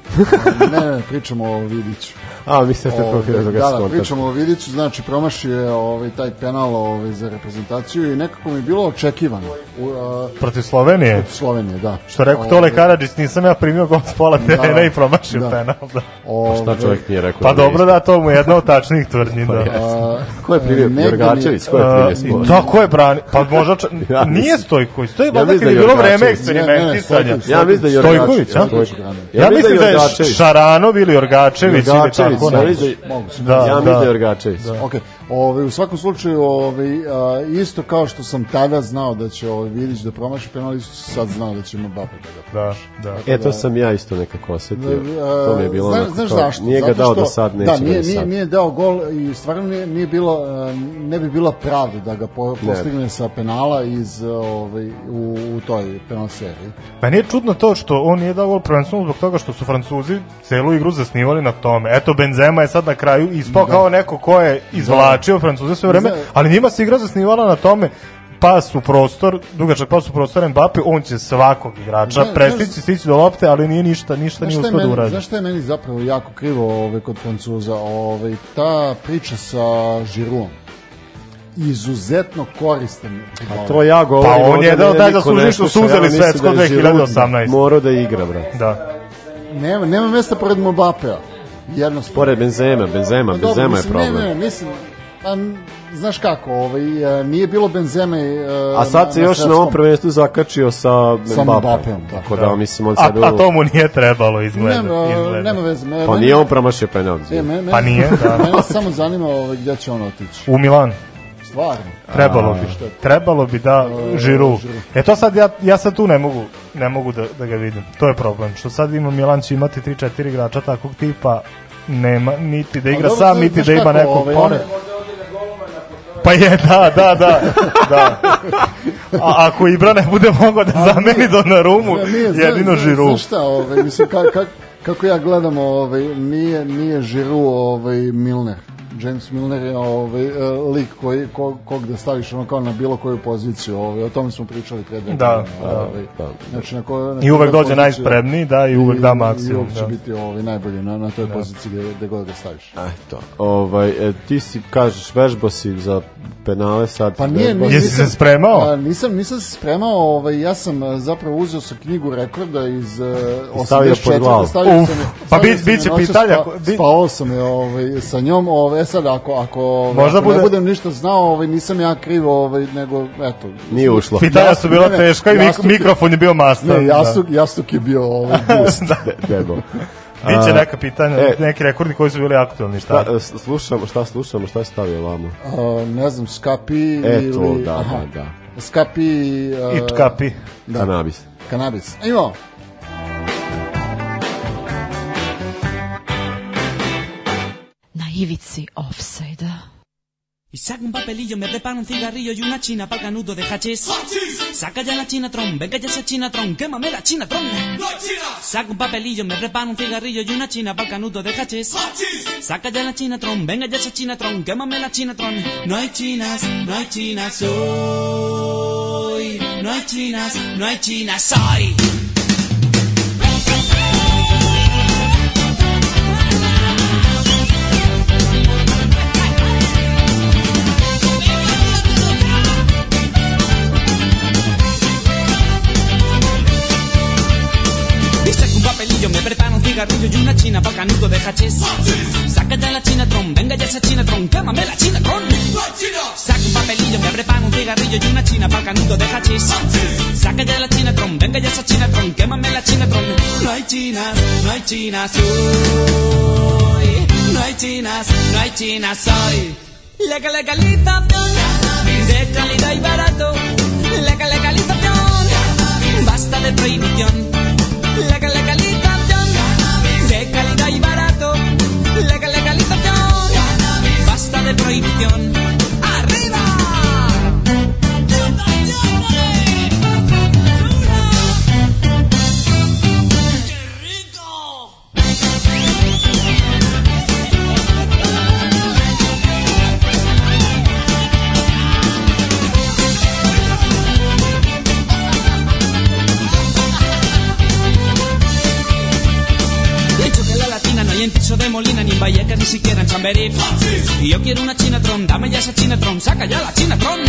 Speaker 14: Ne, ne, pričamo o Vidiću.
Speaker 5: A, mislim da ste to da
Speaker 14: Da, da, pričamo o Vidiću, znači promašio je ovaj, taj penal ovaj, za reprezentaciju i nekako mi je bilo očekivano. U, a,
Speaker 3: protiv Slovenije
Speaker 14: Protiv Slovenije, da.
Speaker 3: što rekao
Speaker 14: Ovaj,
Speaker 3: Tole Karadžić nisam ja primio gol s pola terena
Speaker 14: Da,
Speaker 3: i promašio
Speaker 14: da.
Speaker 3: penal da.
Speaker 14: ovaj,
Speaker 5: Šta čovjek nije rekao?
Speaker 3: pa
Speaker 5: da
Speaker 3: dobro da to mu je jedna od tačnijih tvrdnji da.
Speaker 14: a,
Speaker 5: Ko je primio? Jorgačević? Ko je primio
Speaker 3: da, ko je brani? Pa možda ča...
Speaker 5: Ja
Speaker 3: nije Stojković. To je
Speaker 5: Ja
Speaker 3: valjda
Speaker 5: mislim
Speaker 3: kad je
Speaker 5: da
Speaker 3: bilo vreme eksperimentisanja.
Speaker 5: Ja mislim da je Jorgačević.
Speaker 14: Stojković.
Speaker 3: Ja, mislim da je
Speaker 5: Jorgačević.
Speaker 3: Šaranov ili Orgačević ili
Speaker 5: Jorgačević,
Speaker 3: tako nešto.
Speaker 5: da-.
Speaker 3: Da,
Speaker 5: Ja mislim da je
Speaker 3: da.
Speaker 5: Jorgačević.
Speaker 14: Ovaj, u svakom slučaju ovaj, a, isto kao što sam tada znao da će ovaj, Vidić da promaši penal, isto sam sad znao da će Mbappe da ga
Speaker 3: Da,
Speaker 14: promaši.
Speaker 3: da.
Speaker 5: E, to sam ja isto nekako osetio.
Speaker 14: Da,
Speaker 5: To mi je bilo
Speaker 14: Zna,
Speaker 5: onako
Speaker 14: znaš
Speaker 5: kao,
Speaker 14: zašto?
Speaker 5: Nije ga dao
Speaker 14: što-
Speaker 5: do sad, neće
Speaker 14: da,
Speaker 5: ga
Speaker 14: nije,
Speaker 5: ni
Speaker 14: nije,
Speaker 5: sad.
Speaker 14: nije dao gol i stvarno nije, nije bilo, e, ne bi bila pravda da ga po, postigne sa penala iz, e, ovaj, u, u toj penal seriji.
Speaker 3: Meni je čudno to što on nije dao gol prvenstveno zbog toga što su Francuzi celu igru zasnivali na tome. Eto, Benzema je sad na kraju ispao kao neko ko je izvlačio Francuze sve vreme,
Speaker 14: Da.
Speaker 3: ali njima se igra zasnivala na tome pas u prostor, dugačak pas u prostor Mbappe, on će svakog igrača prestići, stići do lopte, ali nije ništa, ništa nije uspio da uradi.
Speaker 14: znaš šta je meni zapravo jako krivo ovaj, kod Francuza? Ovaj, ta priča sa Žiruom izuzetno koristan.
Speaker 5: A to ja govorim.
Speaker 3: Pa on je od
Speaker 5: mene
Speaker 3: najzaslužnijih
Speaker 5: niko
Speaker 3: što su uzeli svetsko
Speaker 5: da je Giroud
Speaker 3: 2018.
Speaker 5: Morao da igra, brate.
Speaker 3: Da.
Speaker 14: Nema, nema mesta pored Mbappea. Jednostavno.
Speaker 5: Pored Benzema, Benzema,
Speaker 14: Pa
Speaker 5: Benzema je problem.
Speaker 14: Ne, ne, mislim, pa, m, znaš kako, ovaj, e, nije bilo Benzeme e,
Speaker 5: A sad se
Speaker 14: na,
Speaker 5: još na ovom prvenstvu zakačio sa
Speaker 14: Sa
Speaker 5: Mbappem.
Speaker 14: Da.
Speaker 5: Tako da, mislim, on
Speaker 3: A,
Speaker 5: sad...
Speaker 3: a to mu nije trebalo izgleda.
Speaker 14: Nema,
Speaker 3: izgleda.
Speaker 14: nema veze. Me,
Speaker 5: Pa
Speaker 14: mene-
Speaker 5: nije on promašio penal.
Speaker 14: E, me, me,
Speaker 3: Pa nije, da.
Speaker 14: Mene samo zanima ovaj, gdje će on otići.
Speaker 3: U Milan.
Speaker 14: Stvarno.
Speaker 3: Trebalo
Speaker 14: A,
Speaker 3: bi.
Speaker 14: što je?
Speaker 3: Trebalo bi da Žiru.
Speaker 14: Žiru.
Speaker 3: E to sad ja, ja sad tu ne mogu, ne mogu da, da ga vidim. To je problem. Što sad ima Milan će imati 3-4 igrača takvog tipa nema niti da igra
Speaker 14: dobro,
Speaker 3: sam, niti da ima nekog
Speaker 14: ovaj,
Speaker 3: pored. Pa je, da, da, da. da. A ako Ibra ne bude mogao da zameni
Speaker 14: znaš-
Speaker 3: jedino Žiru.
Speaker 14: Znaš šta, ovaj, mislim, ka, ka, kako ja gledam, ovaj, nije, nije Žiru ovaj, Milner. James Milner je ovaj, e, lik koji, ko, kog da staviš ono kao na bilo koju poziciju. Ovaj, o tome smo pričali pre dve
Speaker 3: Da,
Speaker 14: godine,
Speaker 3: da,
Speaker 14: ovaj,
Speaker 5: da.
Speaker 14: Znači, na ko, na
Speaker 3: I uvek dođe
Speaker 14: poziciju-
Speaker 3: najspremniji, da, i uvek da maksimum,
Speaker 14: I uvek će
Speaker 3: da.
Speaker 14: biti ovaj, najbolji na, na toj poziciji gde, gde god ga staviš.
Speaker 5: Eto, ovaj, e, ti si, kažeš, vežbo si za penale sad.
Speaker 14: Pa nije, nije
Speaker 3: Jesi se spremao?
Speaker 14: A, nisam, nisam se spremao, ovaj, ja sam a, zapravo uzeo sa knjigu rekorda iz uh,
Speaker 5: I stavio pod
Speaker 14: 84.
Speaker 5: glavu.
Speaker 14: Stavio
Speaker 3: Uf,
Speaker 14: sam
Speaker 3: pa bit- bit će pitanja,
Speaker 14: spa- spavao sam je ovaj, sa njom, ovaj, e sad ako, ako, ovaj,
Speaker 3: Možda
Speaker 14: ako ne
Speaker 3: bude-
Speaker 14: budem ništa znao, ovaj, nisam ja kriv, ovaj, nego, eto.
Speaker 5: Nije ušlo.
Speaker 3: Pitanja su bila
Speaker 14: Ne, ne,
Speaker 3: teška i
Speaker 14: jastuk je-
Speaker 3: mikrofon je bio mastan.
Speaker 14: Ne, jastuk, jastuk je bio ovaj, boost.
Speaker 3: da.
Speaker 5: Debo.
Speaker 3: Biće neka pitanja,
Speaker 5: e,
Speaker 3: neki rekordi koji su bili aktualni, šta?
Speaker 5: Šta, e, s- slušamo, šta slušamo, šta je stavio vamo?
Speaker 14: A, ne znam, Skapi
Speaker 5: E,
Speaker 14: ili...
Speaker 5: to, da,
Speaker 14: aha,
Speaker 5: da, da.
Speaker 14: Skapi... a,
Speaker 3: I tkapi.
Speaker 14: Da.
Speaker 5: Kanabis.
Speaker 14: Kanabis. Imamo.
Speaker 4: Ivici offside
Speaker 8: Y saca un papelillo, me prepara un cigarrillo y una china canudo de hachís. Saca ya la chinatron, venga ya esa chinatron, quémame la chinatron. Saca un papelillo, me prepara un cigarrillo y una china pa'l canudo de hachís. Saca ya la chinatron, venga ya esa chinatron, quémame la chinatron. No hay chinas, no hay chinas hoy. No hay chinas, no hay chinas hoy. Cigarrillo y una china pa'l canudo de hachís. Saca ya la chinatron, venga ya esa chinatron, quémame la chinatron. Saca un papelillo, me prepara un cigarrillo y una china pa'l canudo de hachís. Saca ya la chinatron, venga ya esa chinatron, quémame la chinatron. No hay chinas, no hay chinas hoy. No hay chinas, no hay chinas hoy. Legal legalización de calidad y barato. Legal legalización, basta de prohibición. Legal legalización de prohibición. Molina, ni siquiera en Chamberí. Y yo quiero una Chinatron, dame ya esa Chinatron, saca ya la Chinatron.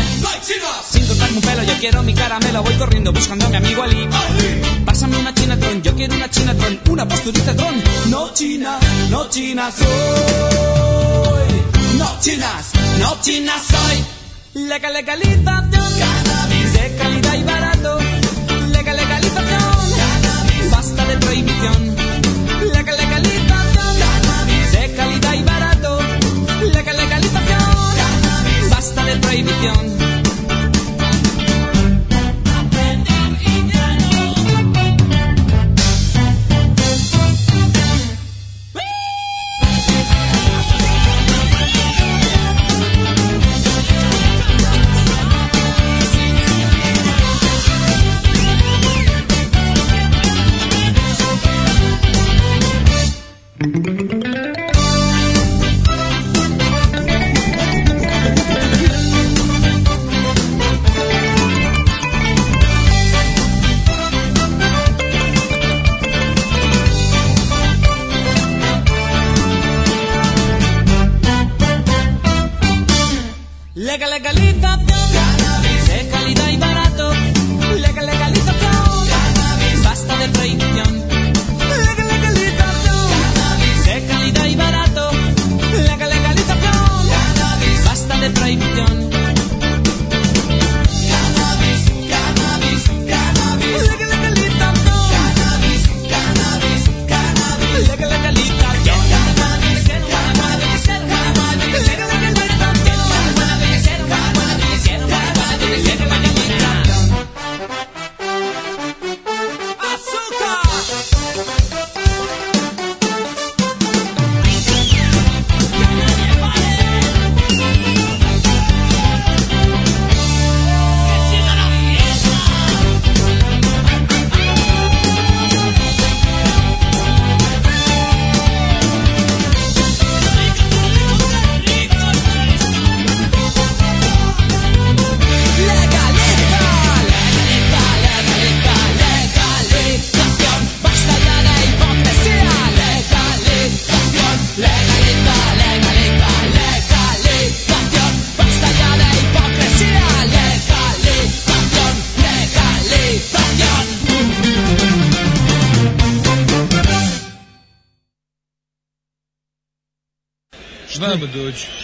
Speaker 8: Sin cortarme un pelo, yo quiero mi caramelo, voy corriendo buscando a mi amigo Ali. Pásame una Chinatron, yo quiero una Chinatron, una posturita tron. No chinas, no chinas soy. No chinas, no chinas soy. Legal legalización, cannabis de calidad y barato.
Speaker 15: bendición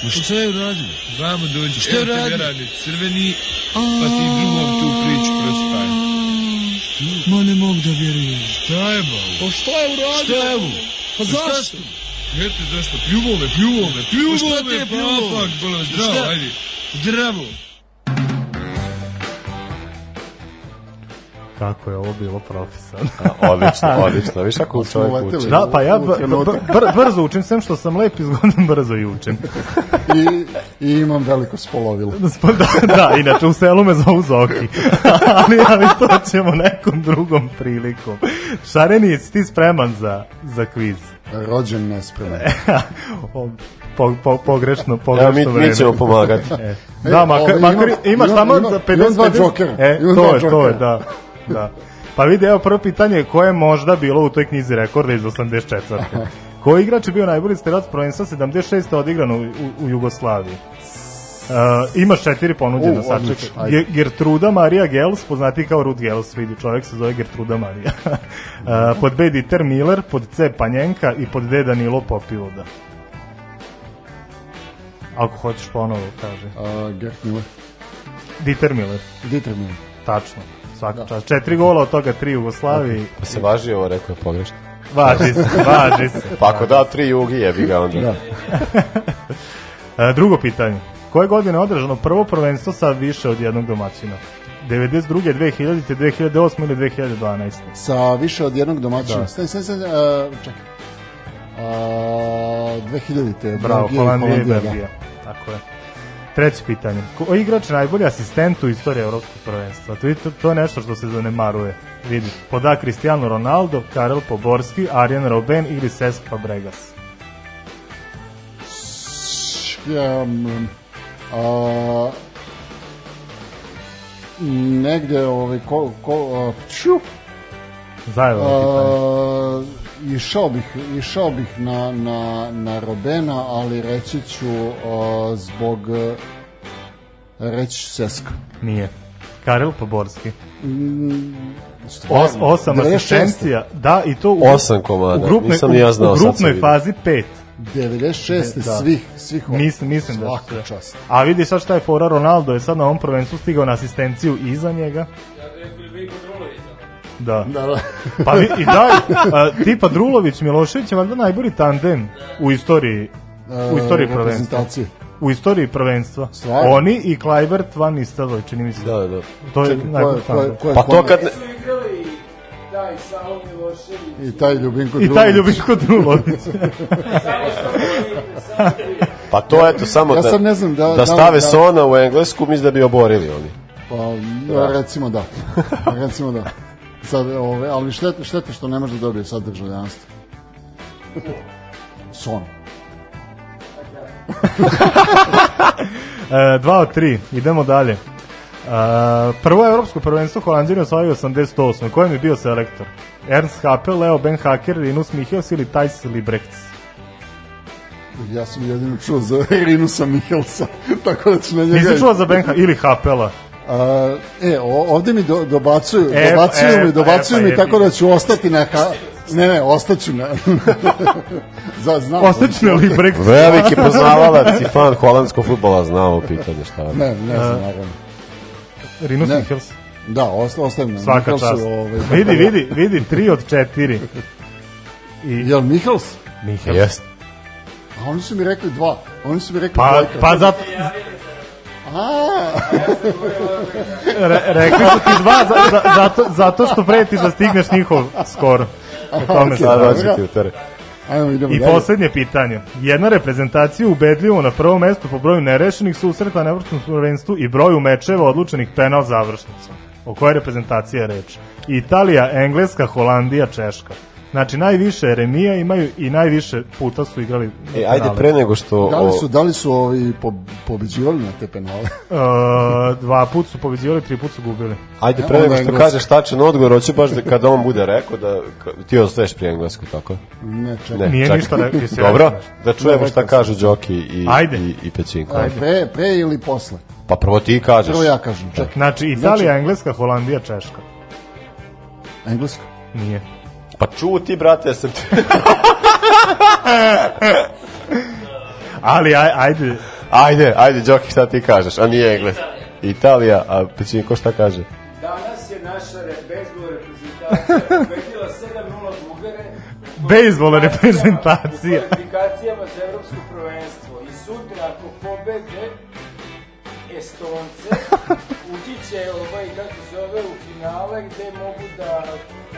Speaker 16: Ma šta je uradio?
Speaker 15: Vamo dođi.
Speaker 16: Šta je
Speaker 15: Evo te
Speaker 16: uradio?
Speaker 15: radi crveni, pa ti drugom tu priču prospaj.
Speaker 16: Ma ne mogu da vjerujem.
Speaker 15: Šta je ba?
Speaker 16: Pa šta je uradio?
Speaker 15: Šta je ovo?
Speaker 16: Pa zašto?
Speaker 15: Eto zašto? Pljuvo me, pljuvo me, pljuvo
Speaker 16: Pa
Speaker 15: me, papak, bolo,
Speaker 16: Pa
Speaker 15: zdravo, ajde. Zdravo.
Speaker 3: Kako je ovo bilo profesionalno.
Speaker 5: odlično, odlično. Viš kako čovjek uči.
Speaker 3: Da, pa ja br- brzo učim, sem što sam lep i zgodan, brzo i učim.
Speaker 14: I, I imam veliko spolovilo.
Speaker 3: da, da, inače u selu me zovu Zoki. ali, ali to ćemo nekom drugom prilikom. Šareni, jesi ti spreman za, za kviz?
Speaker 14: Rođen nespreman.
Speaker 3: Po, po, pogrešno, pogrešno
Speaker 5: Evo, mi- mi
Speaker 3: vreme.
Speaker 5: ćemo pomagati.
Speaker 3: E,
Speaker 14: E,
Speaker 3: da, makar,
Speaker 14: ovaj,
Speaker 3: makar
Speaker 14: imam-
Speaker 3: imaš
Speaker 14: imam-
Speaker 3: samo
Speaker 14: imam-
Speaker 3: za 50
Speaker 14: imam dva
Speaker 3: 50
Speaker 14: džokera.
Speaker 3: E, to je, to je, da. Da. Pa vidi, evo prvo pitanje, koje je možda bilo u toj knjizi rekorda iz 84. Koji igrač je bio najbolji strelac prvenstva 76. odigrano u, u, u Jugoslaviji? Uh, imaš četiri ponuđena,
Speaker 14: U,
Speaker 3: sad
Speaker 14: odlično,
Speaker 3: čekaj.
Speaker 14: ajde.
Speaker 3: Ge- Gertruda Marija Gels, poznati kao Ruth Gels, vidi, čovjek se zove Gertruda Marija. uh, pod B Dieter Miller, pod C Panjenka i pod D Danilo Popiluda. Ako hoćeš ponovo, kaže.
Speaker 14: Uh, Gert Miller.
Speaker 3: Dieter Miller.
Speaker 14: Dieter Miller.
Speaker 3: Tačno. Svaka čast. Četiri gola, od toga tri Jugoslaviji.
Speaker 5: Pa se važi ovo, rekao je pogrešno.
Speaker 3: Važi se, važi se.
Speaker 5: Pa ako da tri jugi, jebi ga onda.
Speaker 14: Da.
Speaker 3: E, drugo pitanje. Koje godine je održano prvo prvenstvo sa više od jednog domaćina? 92. 2000. 2008. ili 2012.
Speaker 14: Sa više od jednog domaćina.
Speaker 3: Da.
Speaker 14: Stani, stani, stani, uh, čekaj. Uh, 2000.
Speaker 3: Bravo, Holandija i
Speaker 14: da.
Speaker 3: Belgija. Tako je. Treće pitanje. Ko igrač najbolji asistent u istoriji evropskog prvenstva? To, je- to, to je nešto što se zanemaruje. Vidi. Pod A. Cristiano Ronaldo, Karel Poborski, Arjen Robben ili Cesc Fabregas.
Speaker 14: Um, a, negde ovaj ko, ko a, ču,
Speaker 3: Zajedno pitanje.
Speaker 14: Išao bih išao bih na, na, na Robena ali reći ću a, zbog a, reći ću Seska
Speaker 3: Nije. Karel Poborski.
Speaker 14: Mm,
Speaker 3: Os, osam
Speaker 14: 96.
Speaker 3: asistencija, da, i to u,
Speaker 5: Osam komada,
Speaker 3: u grupnoj,
Speaker 5: nisam ni ja znao,
Speaker 3: u grupnoj fazi pet.
Speaker 14: 96.
Speaker 3: Da.
Speaker 14: svih svih ovih.
Speaker 3: Mislim, mislim da
Speaker 14: Svaka čast.
Speaker 3: A vidi sad šta je fora Ronaldo je sad na ovom prvenstvu stigao na asistenciju iza njega. Da.
Speaker 14: Da, da.
Speaker 3: Pa vi, i daj, a, tipa Drulović Milošević je valjda najbolji tandem u istoriji u istoriji
Speaker 14: E,
Speaker 3: prvenstva. U istoriji prvenstva.
Speaker 14: Stvarno?
Speaker 3: Oni i Kluivert Van Nistelrooy, čini mi se.
Speaker 5: Da, da.
Speaker 3: To je
Speaker 14: Čekaj,
Speaker 3: najbolji
Speaker 14: je- ko je-
Speaker 3: tandem.
Speaker 14: ko je
Speaker 5: Pa to kad ne...
Speaker 14: I taj Ljubinko
Speaker 3: I taj Ljubinko Drulović.
Speaker 5: Pa to eto samo
Speaker 14: Ja
Speaker 5: da,
Speaker 14: ne znam da-
Speaker 5: da,
Speaker 14: da-
Speaker 5: stave
Speaker 14: da-
Speaker 5: Sona u englesku, mislim da bi oborili oni.
Speaker 14: Pa, da. recimo da. recimo da. Sad, ove, ali štete, štete što ne može da dobije sad državljanstvo. Son.
Speaker 3: E, dva od tri, idemo dalje. E, prvo evropsko prvenstvo Holandjani osvojio 88. Kojem je bio selektor? Ernst Happel, Leo Ben Hacker, Rinus Michels ili Thijs Librechts?
Speaker 14: Ja sam jedino čuo za Rinusa Mihelsa, tako da ću na njega...
Speaker 3: Nisi čuo za Ben ili Happela?
Speaker 14: A, e, o, ovde mi do, dobacuju,
Speaker 3: E,
Speaker 14: dobacuju
Speaker 3: e,
Speaker 14: mi, dobacuju
Speaker 3: e, pa
Speaker 14: mi
Speaker 3: jebi
Speaker 14: tako da ću ostati na... Ne, ne, ostaću na... za, znam.
Speaker 3: Ostaću na Librechts.
Speaker 5: Veliki poznavalac i fan holandskog futbola zna ovo pitanje šta je.
Speaker 14: Ne, ne znam, naravno.
Speaker 3: Rinus. Michels.
Speaker 14: Da, osta, ostajem na
Speaker 3: Svaka
Speaker 14: Michelsu,
Speaker 3: čast.
Speaker 14: ovaj,
Speaker 3: Vidi, vidi, vidi, tri od četiri. I,
Speaker 14: Jel Michels?
Speaker 3: Michels.
Speaker 5: Jest.
Speaker 14: A oni su mi rekli dva. Oni su mi rekli
Speaker 3: Pa,
Speaker 14: dvojka.
Speaker 3: pa zato,
Speaker 14: A,
Speaker 3: re, rekli su ti dva, za, za, zato, zato što preti da stigneš njihov skor. O tome se
Speaker 5: ti u tere.
Speaker 14: ajmo, idemo
Speaker 3: I
Speaker 14: dalje.
Speaker 3: poslednje pitanje. Jedna reprezentacija ubedljivo na prvom mestu po broju nerešenih susreta na evropskom prvenstvu i broju mečeva odlučenih penal završnicom. O kojoj reprezentaciji je reč? Italija, Engleska, Holandija, Češka. Znači, najviše remija imaju i najviše puta su igrali
Speaker 5: E, ajde
Speaker 3: penale.
Speaker 5: pre nego što...
Speaker 14: Da li su, da li su ovi po, pobeđivali na te penale?
Speaker 3: Uh, dva put su pobeđivali, tri put su gubili.
Speaker 5: Ajde, pre nego što kažeš tačan odgovor, hoću baš da kada on bude rekao da ti ostaješ pri englesku, tako?
Speaker 14: Ne, čekaj.
Speaker 5: Ne,
Speaker 3: Nije
Speaker 5: čekaj.
Speaker 3: ništa jesi
Speaker 5: Dobro, da čujemo šta kažu Đoki i,
Speaker 3: Ajde.
Speaker 5: i, i Pećinko.
Speaker 14: A, pre, pre ili posle?
Speaker 5: Pa prvo ti kažeš.
Speaker 14: Prvo ja kažem, čekaj.
Speaker 3: Znači, Italija, Engleska, Holandija, Češka.
Speaker 14: Engleska?
Speaker 3: Nije.
Speaker 5: Pa čuo ti, brate, ja sam ti...
Speaker 3: Ali aj, ajde,
Speaker 5: Ajde, ajde, Đoki, šta ti kažeš? A nije Englez. Italija, a Pećinko šta kaže?
Speaker 7: Danas je naša re, bezbol reprezentacija pobedila 7-0 Bugare
Speaker 3: bejsbol reprezentacija.
Speaker 7: u kvalifikacijama za evropsko prvenstvo. I sutra ako pobede Estonce, ući će ovaj, kako se zove, u finale gde mogu da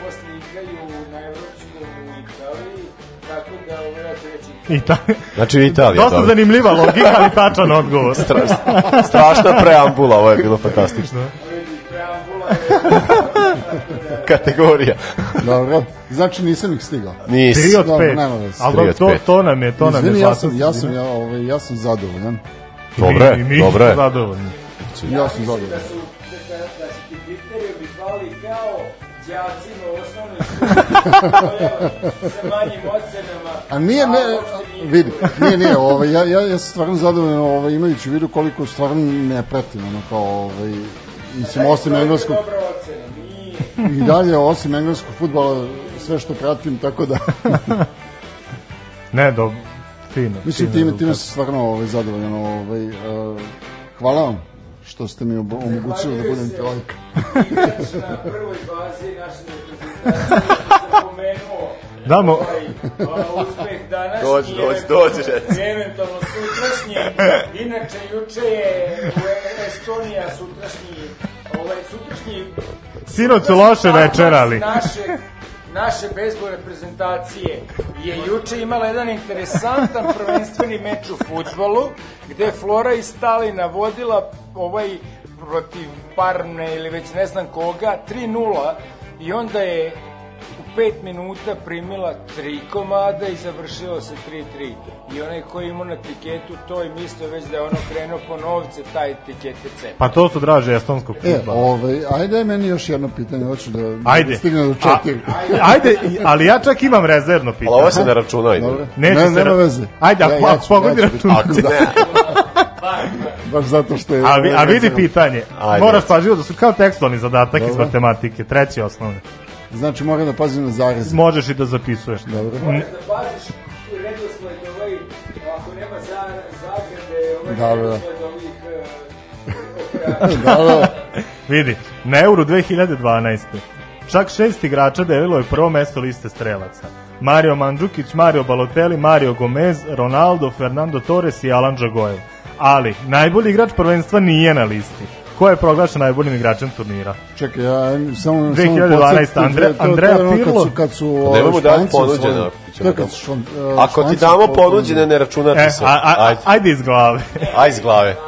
Speaker 7: posle igraju na evropskom u Italiji, tako da ovaj ja ću reći
Speaker 3: Ita-
Speaker 5: Znači Italija,
Speaker 3: Dosta
Speaker 5: dobro.
Speaker 3: zanimljiva logika, ali tačan odgovor.
Speaker 5: Stra, strašna preambula, ovo je bilo fantastično.
Speaker 7: preambula je
Speaker 5: Kategorija.
Speaker 14: Dobro, znači nisam ih stigao.
Speaker 5: Nisi.
Speaker 3: Tri od
Speaker 14: Dobro,
Speaker 3: pet.
Speaker 14: nema veze.
Speaker 3: Ali
Speaker 5: Tri od
Speaker 3: to, to nam je, to nam je
Speaker 14: Izvini, ja sam, ja sam, ja, ovaj, ja sam zadovoljan.
Speaker 5: Dobro je,
Speaker 3: I mi
Speaker 5: dobro
Speaker 3: smo
Speaker 5: je.
Speaker 3: zadovoljni.
Speaker 14: Ja sam zadovoljan.
Speaker 7: Manjim ocenama.
Speaker 14: A nije, ne, vidi, nije, nije, ovaj, ja, ja, ja sam stvarno zadovoljan ovaj, imajući vidu koliko stvarno ne pratim, ono kao, ovaj, mislim, osim engleskog,
Speaker 7: ocena,
Speaker 14: i dalje osim engleskog futbala, sve što pratim, tako da,
Speaker 3: Ne, do, fino.
Speaker 14: mislim,
Speaker 3: fino
Speaker 14: time, time sam stvarno ovaj, zadovoljan, ovaj, uh, hvala vam što ste mi omogućili da budem trojka.
Speaker 7: Igrač na prvoj bazi naše reprezentacije sam pomenuo
Speaker 3: Damo,
Speaker 7: ovaj, a, uspeh današnji,
Speaker 5: Dođi, dođi,
Speaker 7: eventualno-
Speaker 5: dođi, reci.
Speaker 7: eventualno sutrašnji, inače juče je u Estonija sutrašnji, ovaj, sutrašnji
Speaker 3: sinoć su loše večerali.
Speaker 7: Naše, naše bezbol reprezentacije je juče imala jedan interesantan prvenstveni meč u futbolu, gde je Flora iz Stalina vodila ovaj protiv Parne ili već ne znam koga, 3-0 i onda je 5 minuta primila tri komada i završilo se 3-3. I onaj koji je imao na tiketu to i mislio već da je ono krenuo po novce, taj tikete cepa.
Speaker 3: Pa to su draže estonskog
Speaker 14: E,
Speaker 3: futbala.
Speaker 14: ovaj, ajde meni još jedno pitanje, hoću da,
Speaker 3: Ajde.
Speaker 14: da stigne do
Speaker 3: A,
Speaker 14: četiri.
Speaker 3: ajde, ali ja čak imam rezervno pitanje.
Speaker 5: Ali ovo se ne računa, ajde.
Speaker 3: Neće
Speaker 14: ne,
Speaker 3: se
Speaker 14: nema
Speaker 3: ra-
Speaker 14: veze.
Speaker 3: Ajde,
Speaker 14: Ja-
Speaker 3: ako
Speaker 14: ja
Speaker 3: pogodi računati.
Speaker 14: Baš zato što je...
Speaker 3: A, vi, a vidi pitanje.
Speaker 5: Ajde.
Speaker 3: Moraš pažljivo da su kao tekstualni zadatak iz
Speaker 14: Dobro.
Speaker 3: matematike, treći osnovni.
Speaker 14: Znači moram da pazim na zarez.
Speaker 3: Možeš i da zapisuješ.
Speaker 14: Dobro.
Speaker 7: Moraš da paziš redosled ovaj, ako nema za, zagrade, ovaj
Speaker 14: Da, da.
Speaker 7: redosled ovih
Speaker 14: da, da.
Speaker 3: Vidi, na Euro 2012. Čak šest igrača delilo je prvo mesto liste strelaca. Mario Mandžukić, Mario Balotelli, Mario Gomez, Ronaldo, Fernando Torres i Alan Džagojev. Ali, najbolji igrač prvenstva nije na listi. Ko je proglašen najboljim igračem turnira?
Speaker 14: Čekaj, ja samo...
Speaker 3: 2012.
Speaker 14: samo
Speaker 3: Andre- Andrea
Speaker 14: ono kad
Speaker 3: Pirlo.
Speaker 14: su- Kad su
Speaker 5: Pa ćemo
Speaker 14: To je kad
Speaker 5: da-
Speaker 14: su špan- eh,
Speaker 5: Ako ti damo ponuđene, ne računati
Speaker 3: E,
Speaker 5: se.
Speaker 3: a, a,
Speaker 5: Ajde,
Speaker 3: ajde iz glave.
Speaker 5: aj iz glave.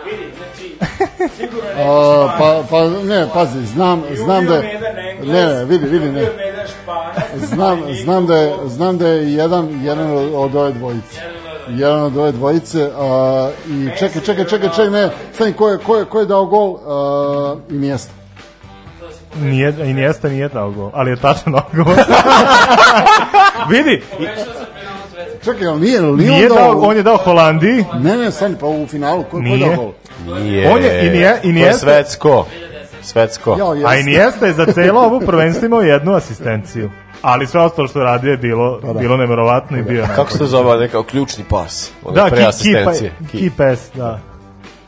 Speaker 14: A, pa, pa ne, pazi, znam, znam da je... Ne, ne, vidi, vidi, ne.
Speaker 7: Španac,
Speaker 14: Znam, znam da je, znam da je jedan, jedan od, od ove dvojice. Jedan od ove dvojice. A, I čekaj, čekaj, čekaj, čekaj, ne. Stani, ko je, ko je, ko je dao gol? A, I mjesto.
Speaker 3: Nije, I Nijesta nije dao gol, ali je tačan odgovor. Vidi,
Speaker 14: Čekaj, ali nije, ali nije,
Speaker 3: nije
Speaker 14: on
Speaker 3: dao, on je dao Holandiji,
Speaker 14: Ne, ne, stani, pa u finalu, ko, ko je
Speaker 3: Nije.
Speaker 14: dao gol?
Speaker 5: Nije.
Speaker 3: On je- i nije- i
Speaker 5: To
Speaker 3: nije-
Speaker 5: je svetsko. Svetsko.
Speaker 14: Jao,
Speaker 3: a i
Speaker 14: jeste.
Speaker 3: Nijesta je za celo ovu prvenstvo imao jednu asistenciju. Ali sve ostalo što radio je bilo,
Speaker 14: Pa da.
Speaker 3: bilo neverovatno i bio je
Speaker 5: Kako se zove, neka ključni pas?
Speaker 3: Da,
Speaker 5: pre
Speaker 3: ki, ki,
Speaker 5: asistencije.
Speaker 3: pa, ki pass, da.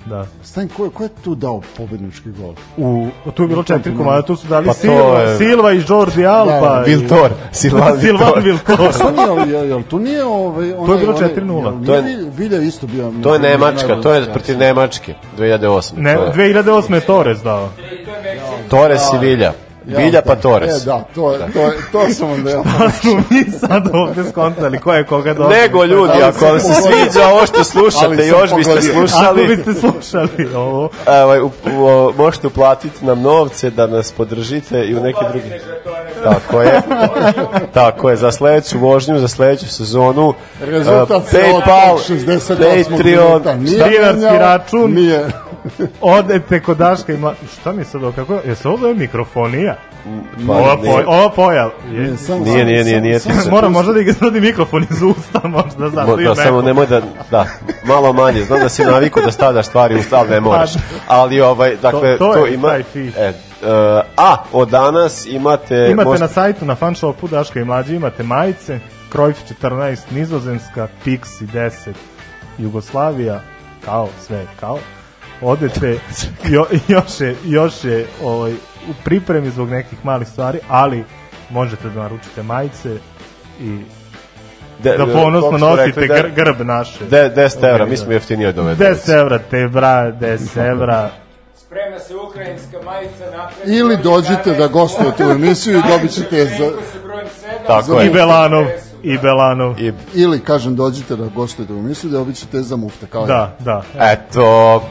Speaker 3: Da.
Speaker 14: Stani, ko, ko je tu dao pobednički gol?
Speaker 3: U, tu je bilo četiri komada, tu su dali
Speaker 5: Pa
Speaker 3: Silva,
Speaker 5: je-
Speaker 3: Silva i Jordi Alba.
Speaker 14: Da,
Speaker 3: i-
Speaker 5: Viltor, Silvan
Speaker 3: Silvan
Speaker 5: Viltor.
Speaker 3: Viltor.
Speaker 14: Stani, jel, jel, tu nije ovaj... Onaj,
Speaker 3: To je bilo
Speaker 14: onaj-
Speaker 3: 4:0.
Speaker 14: jel
Speaker 5: To je-
Speaker 14: Vilja isto bio...
Speaker 5: To je Nemačka, to je protiv Nemačke, 2008.
Speaker 3: Ne,
Speaker 5: To je
Speaker 3: 2008. je Torres dao.
Speaker 5: Torres i Vilja.
Speaker 14: Ja,
Speaker 5: Vilja pa
Speaker 14: da.
Speaker 5: Torres.
Speaker 14: E, da, to, to, to sam onda ja...
Speaker 3: Pa smo mi sad ovde skontali ko je koga dobio.
Speaker 5: Nego ljudi,
Speaker 14: Ali
Speaker 5: ako vam se sviđa ovo što slušate, još biste
Speaker 14: pogodio.
Speaker 3: Ako
Speaker 5: slušali,
Speaker 3: biste slušali ovo.
Speaker 5: Evo, u, u, možete uplatiti nam novce da nas podržite i u neke druge. Tako je. Tako je, za sledeću vožnju, za sledeću sezonu.
Speaker 14: Rezultat se
Speaker 5: PayPal,
Speaker 14: od 68.
Speaker 5: Patreon,
Speaker 14: minuta nije
Speaker 3: dinarski račun.
Speaker 14: Nije.
Speaker 3: Odete kod Daška ima... Šta mi sad ovo, kako... Je se ovo zove mikrofonija?
Speaker 5: Pa,
Speaker 3: ova,
Speaker 5: nije.
Speaker 3: poj, ova pojava. Je,
Speaker 14: Nije, samo-
Speaker 5: Nije, nije, nije, nije. ti-
Speaker 3: Moram možda da izrodi mikrofon iz usta, možda zato
Speaker 5: Mo-
Speaker 3: i
Speaker 5: da, samo nemoj da, da, malo manje. Znam da si naviku da stavljaš stvari u stav, ne moraš. Ali, ovaj, dakle,
Speaker 3: To-
Speaker 5: to,
Speaker 3: to je
Speaker 5: ima... E, e, a, od danas imate...
Speaker 3: Imate
Speaker 5: možete-
Speaker 3: na sajtu, na fanshopu Daška i Mlađe, imate majice, Krojf 14, Nizozemska, Pixi 10, Jugoslavija, kao, sve kao, odete, jo, još je, još je ovaj, u pripremi zbog nekih malih stvari, ali možete da naručite majice i
Speaker 5: De-
Speaker 3: da ponosno nosite
Speaker 5: rekli, de-
Speaker 3: gr, grb naše.
Speaker 5: De- 10 evra, mi smo jeftiniji od ove
Speaker 3: 10 evra, te bra, 10 evra.
Speaker 7: Sprema se ukrajinska majica napred.
Speaker 14: Ili dođite da gostujete u emisiju i dobit ćete za...
Speaker 5: Tako
Speaker 14: za
Speaker 5: je.
Speaker 3: I. Belanov, i Belanov.
Speaker 5: I,
Speaker 14: Ili, kažem, dođite da gostujete u emisiju i dobit ćete za mufte. Kao
Speaker 3: Da, da.
Speaker 5: eto,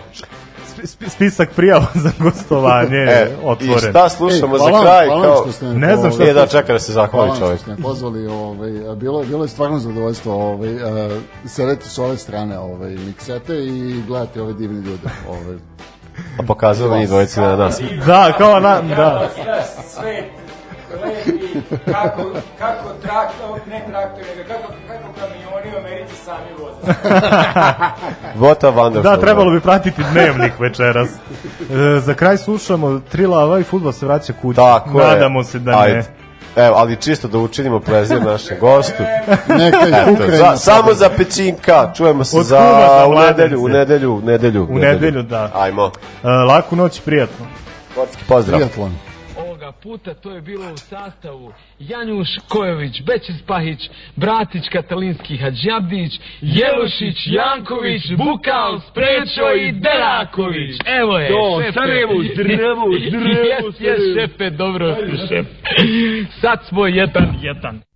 Speaker 3: spisak prijava za gostovanje je
Speaker 5: e, i
Speaker 3: otvoren.
Speaker 5: šta slušamo
Speaker 14: Ej,
Speaker 5: za
Speaker 14: hvala vam,
Speaker 5: kraj?
Speaker 14: hvala
Speaker 5: Kao,
Speaker 14: što
Speaker 3: Ne znam šta
Speaker 5: Nije da
Speaker 3: slušamo.
Speaker 5: čeka da se
Speaker 14: Hvala
Speaker 5: zahvali čovjek.
Speaker 14: ste me pozvali, ovaj, bilo, bilo je stvarno zadovoljstvo ovaj, uh, sedeti s ove strane ovaj, miksete i gledati ove divne ljude. Ovaj.
Speaker 5: A pokazuje njih dvojice na nas.
Speaker 3: Da, kao na, da.
Speaker 7: Svet, kako, kako traktor, ne traktor, nego kako, kako kamioni u Americi sami voze.
Speaker 5: What a wonderful.
Speaker 3: Da, trebalo bi pratiti dnevnik večeras. E, za kraj slušamo Tri lava i futbol se vraća kući.
Speaker 5: Tako je.
Speaker 3: Nadamo se da
Speaker 5: Ajde.
Speaker 3: ne.
Speaker 5: Evo, ali čisto da učinimo prezir našem gostu.
Speaker 14: Neka ih
Speaker 5: Eto,
Speaker 14: Ukrajina
Speaker 5: za, samo za pećinka. Čujemo se
Speaker 3: Od
Speaker 5: za u nedelju, u nedelju, u nedelju.
Speaker 3: U nedelju, da.
Speaker 5: Ajmo.
Speaker 3: E, laku noć, prijatno.
Speaker 5: Sportski pozdrav.
Speaker 14: Triatlon.
Speaker 17: Puta to je bilo u sastavu Janjuš Kojović, Bećis Pahić, Bratić Katalinski Hadžabdić, Jelušić, Janković, Bukal, Sprečo i Deraković. Evo je,
Speaker 1: Do,
Speaker 17: šefe.
Speaker 1: Sarajevo, zdravo, zdravo,
Speaker 17: Jes, jes, šefe, dobro šef. Sad smo jedan, jedan.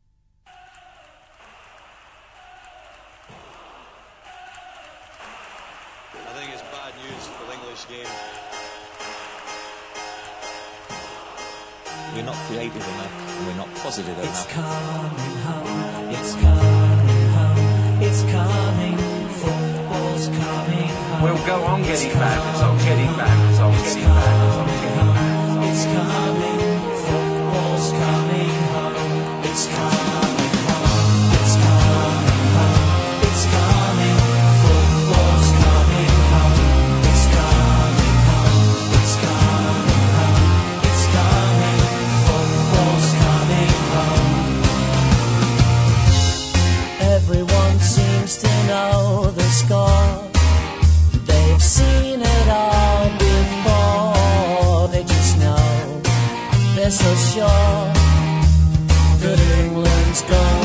Speaker 18: We're not creative enough, and we're not positive enough.
Speaker 19: It's coming home, it's coming home, it's coming, football's coming home.
Speaker 20: We'll go on getting back, so getting back, so getting back, so getting back.
Speaker 19: It's coming, They've seen it all before. They just know they're so sure that England's gonna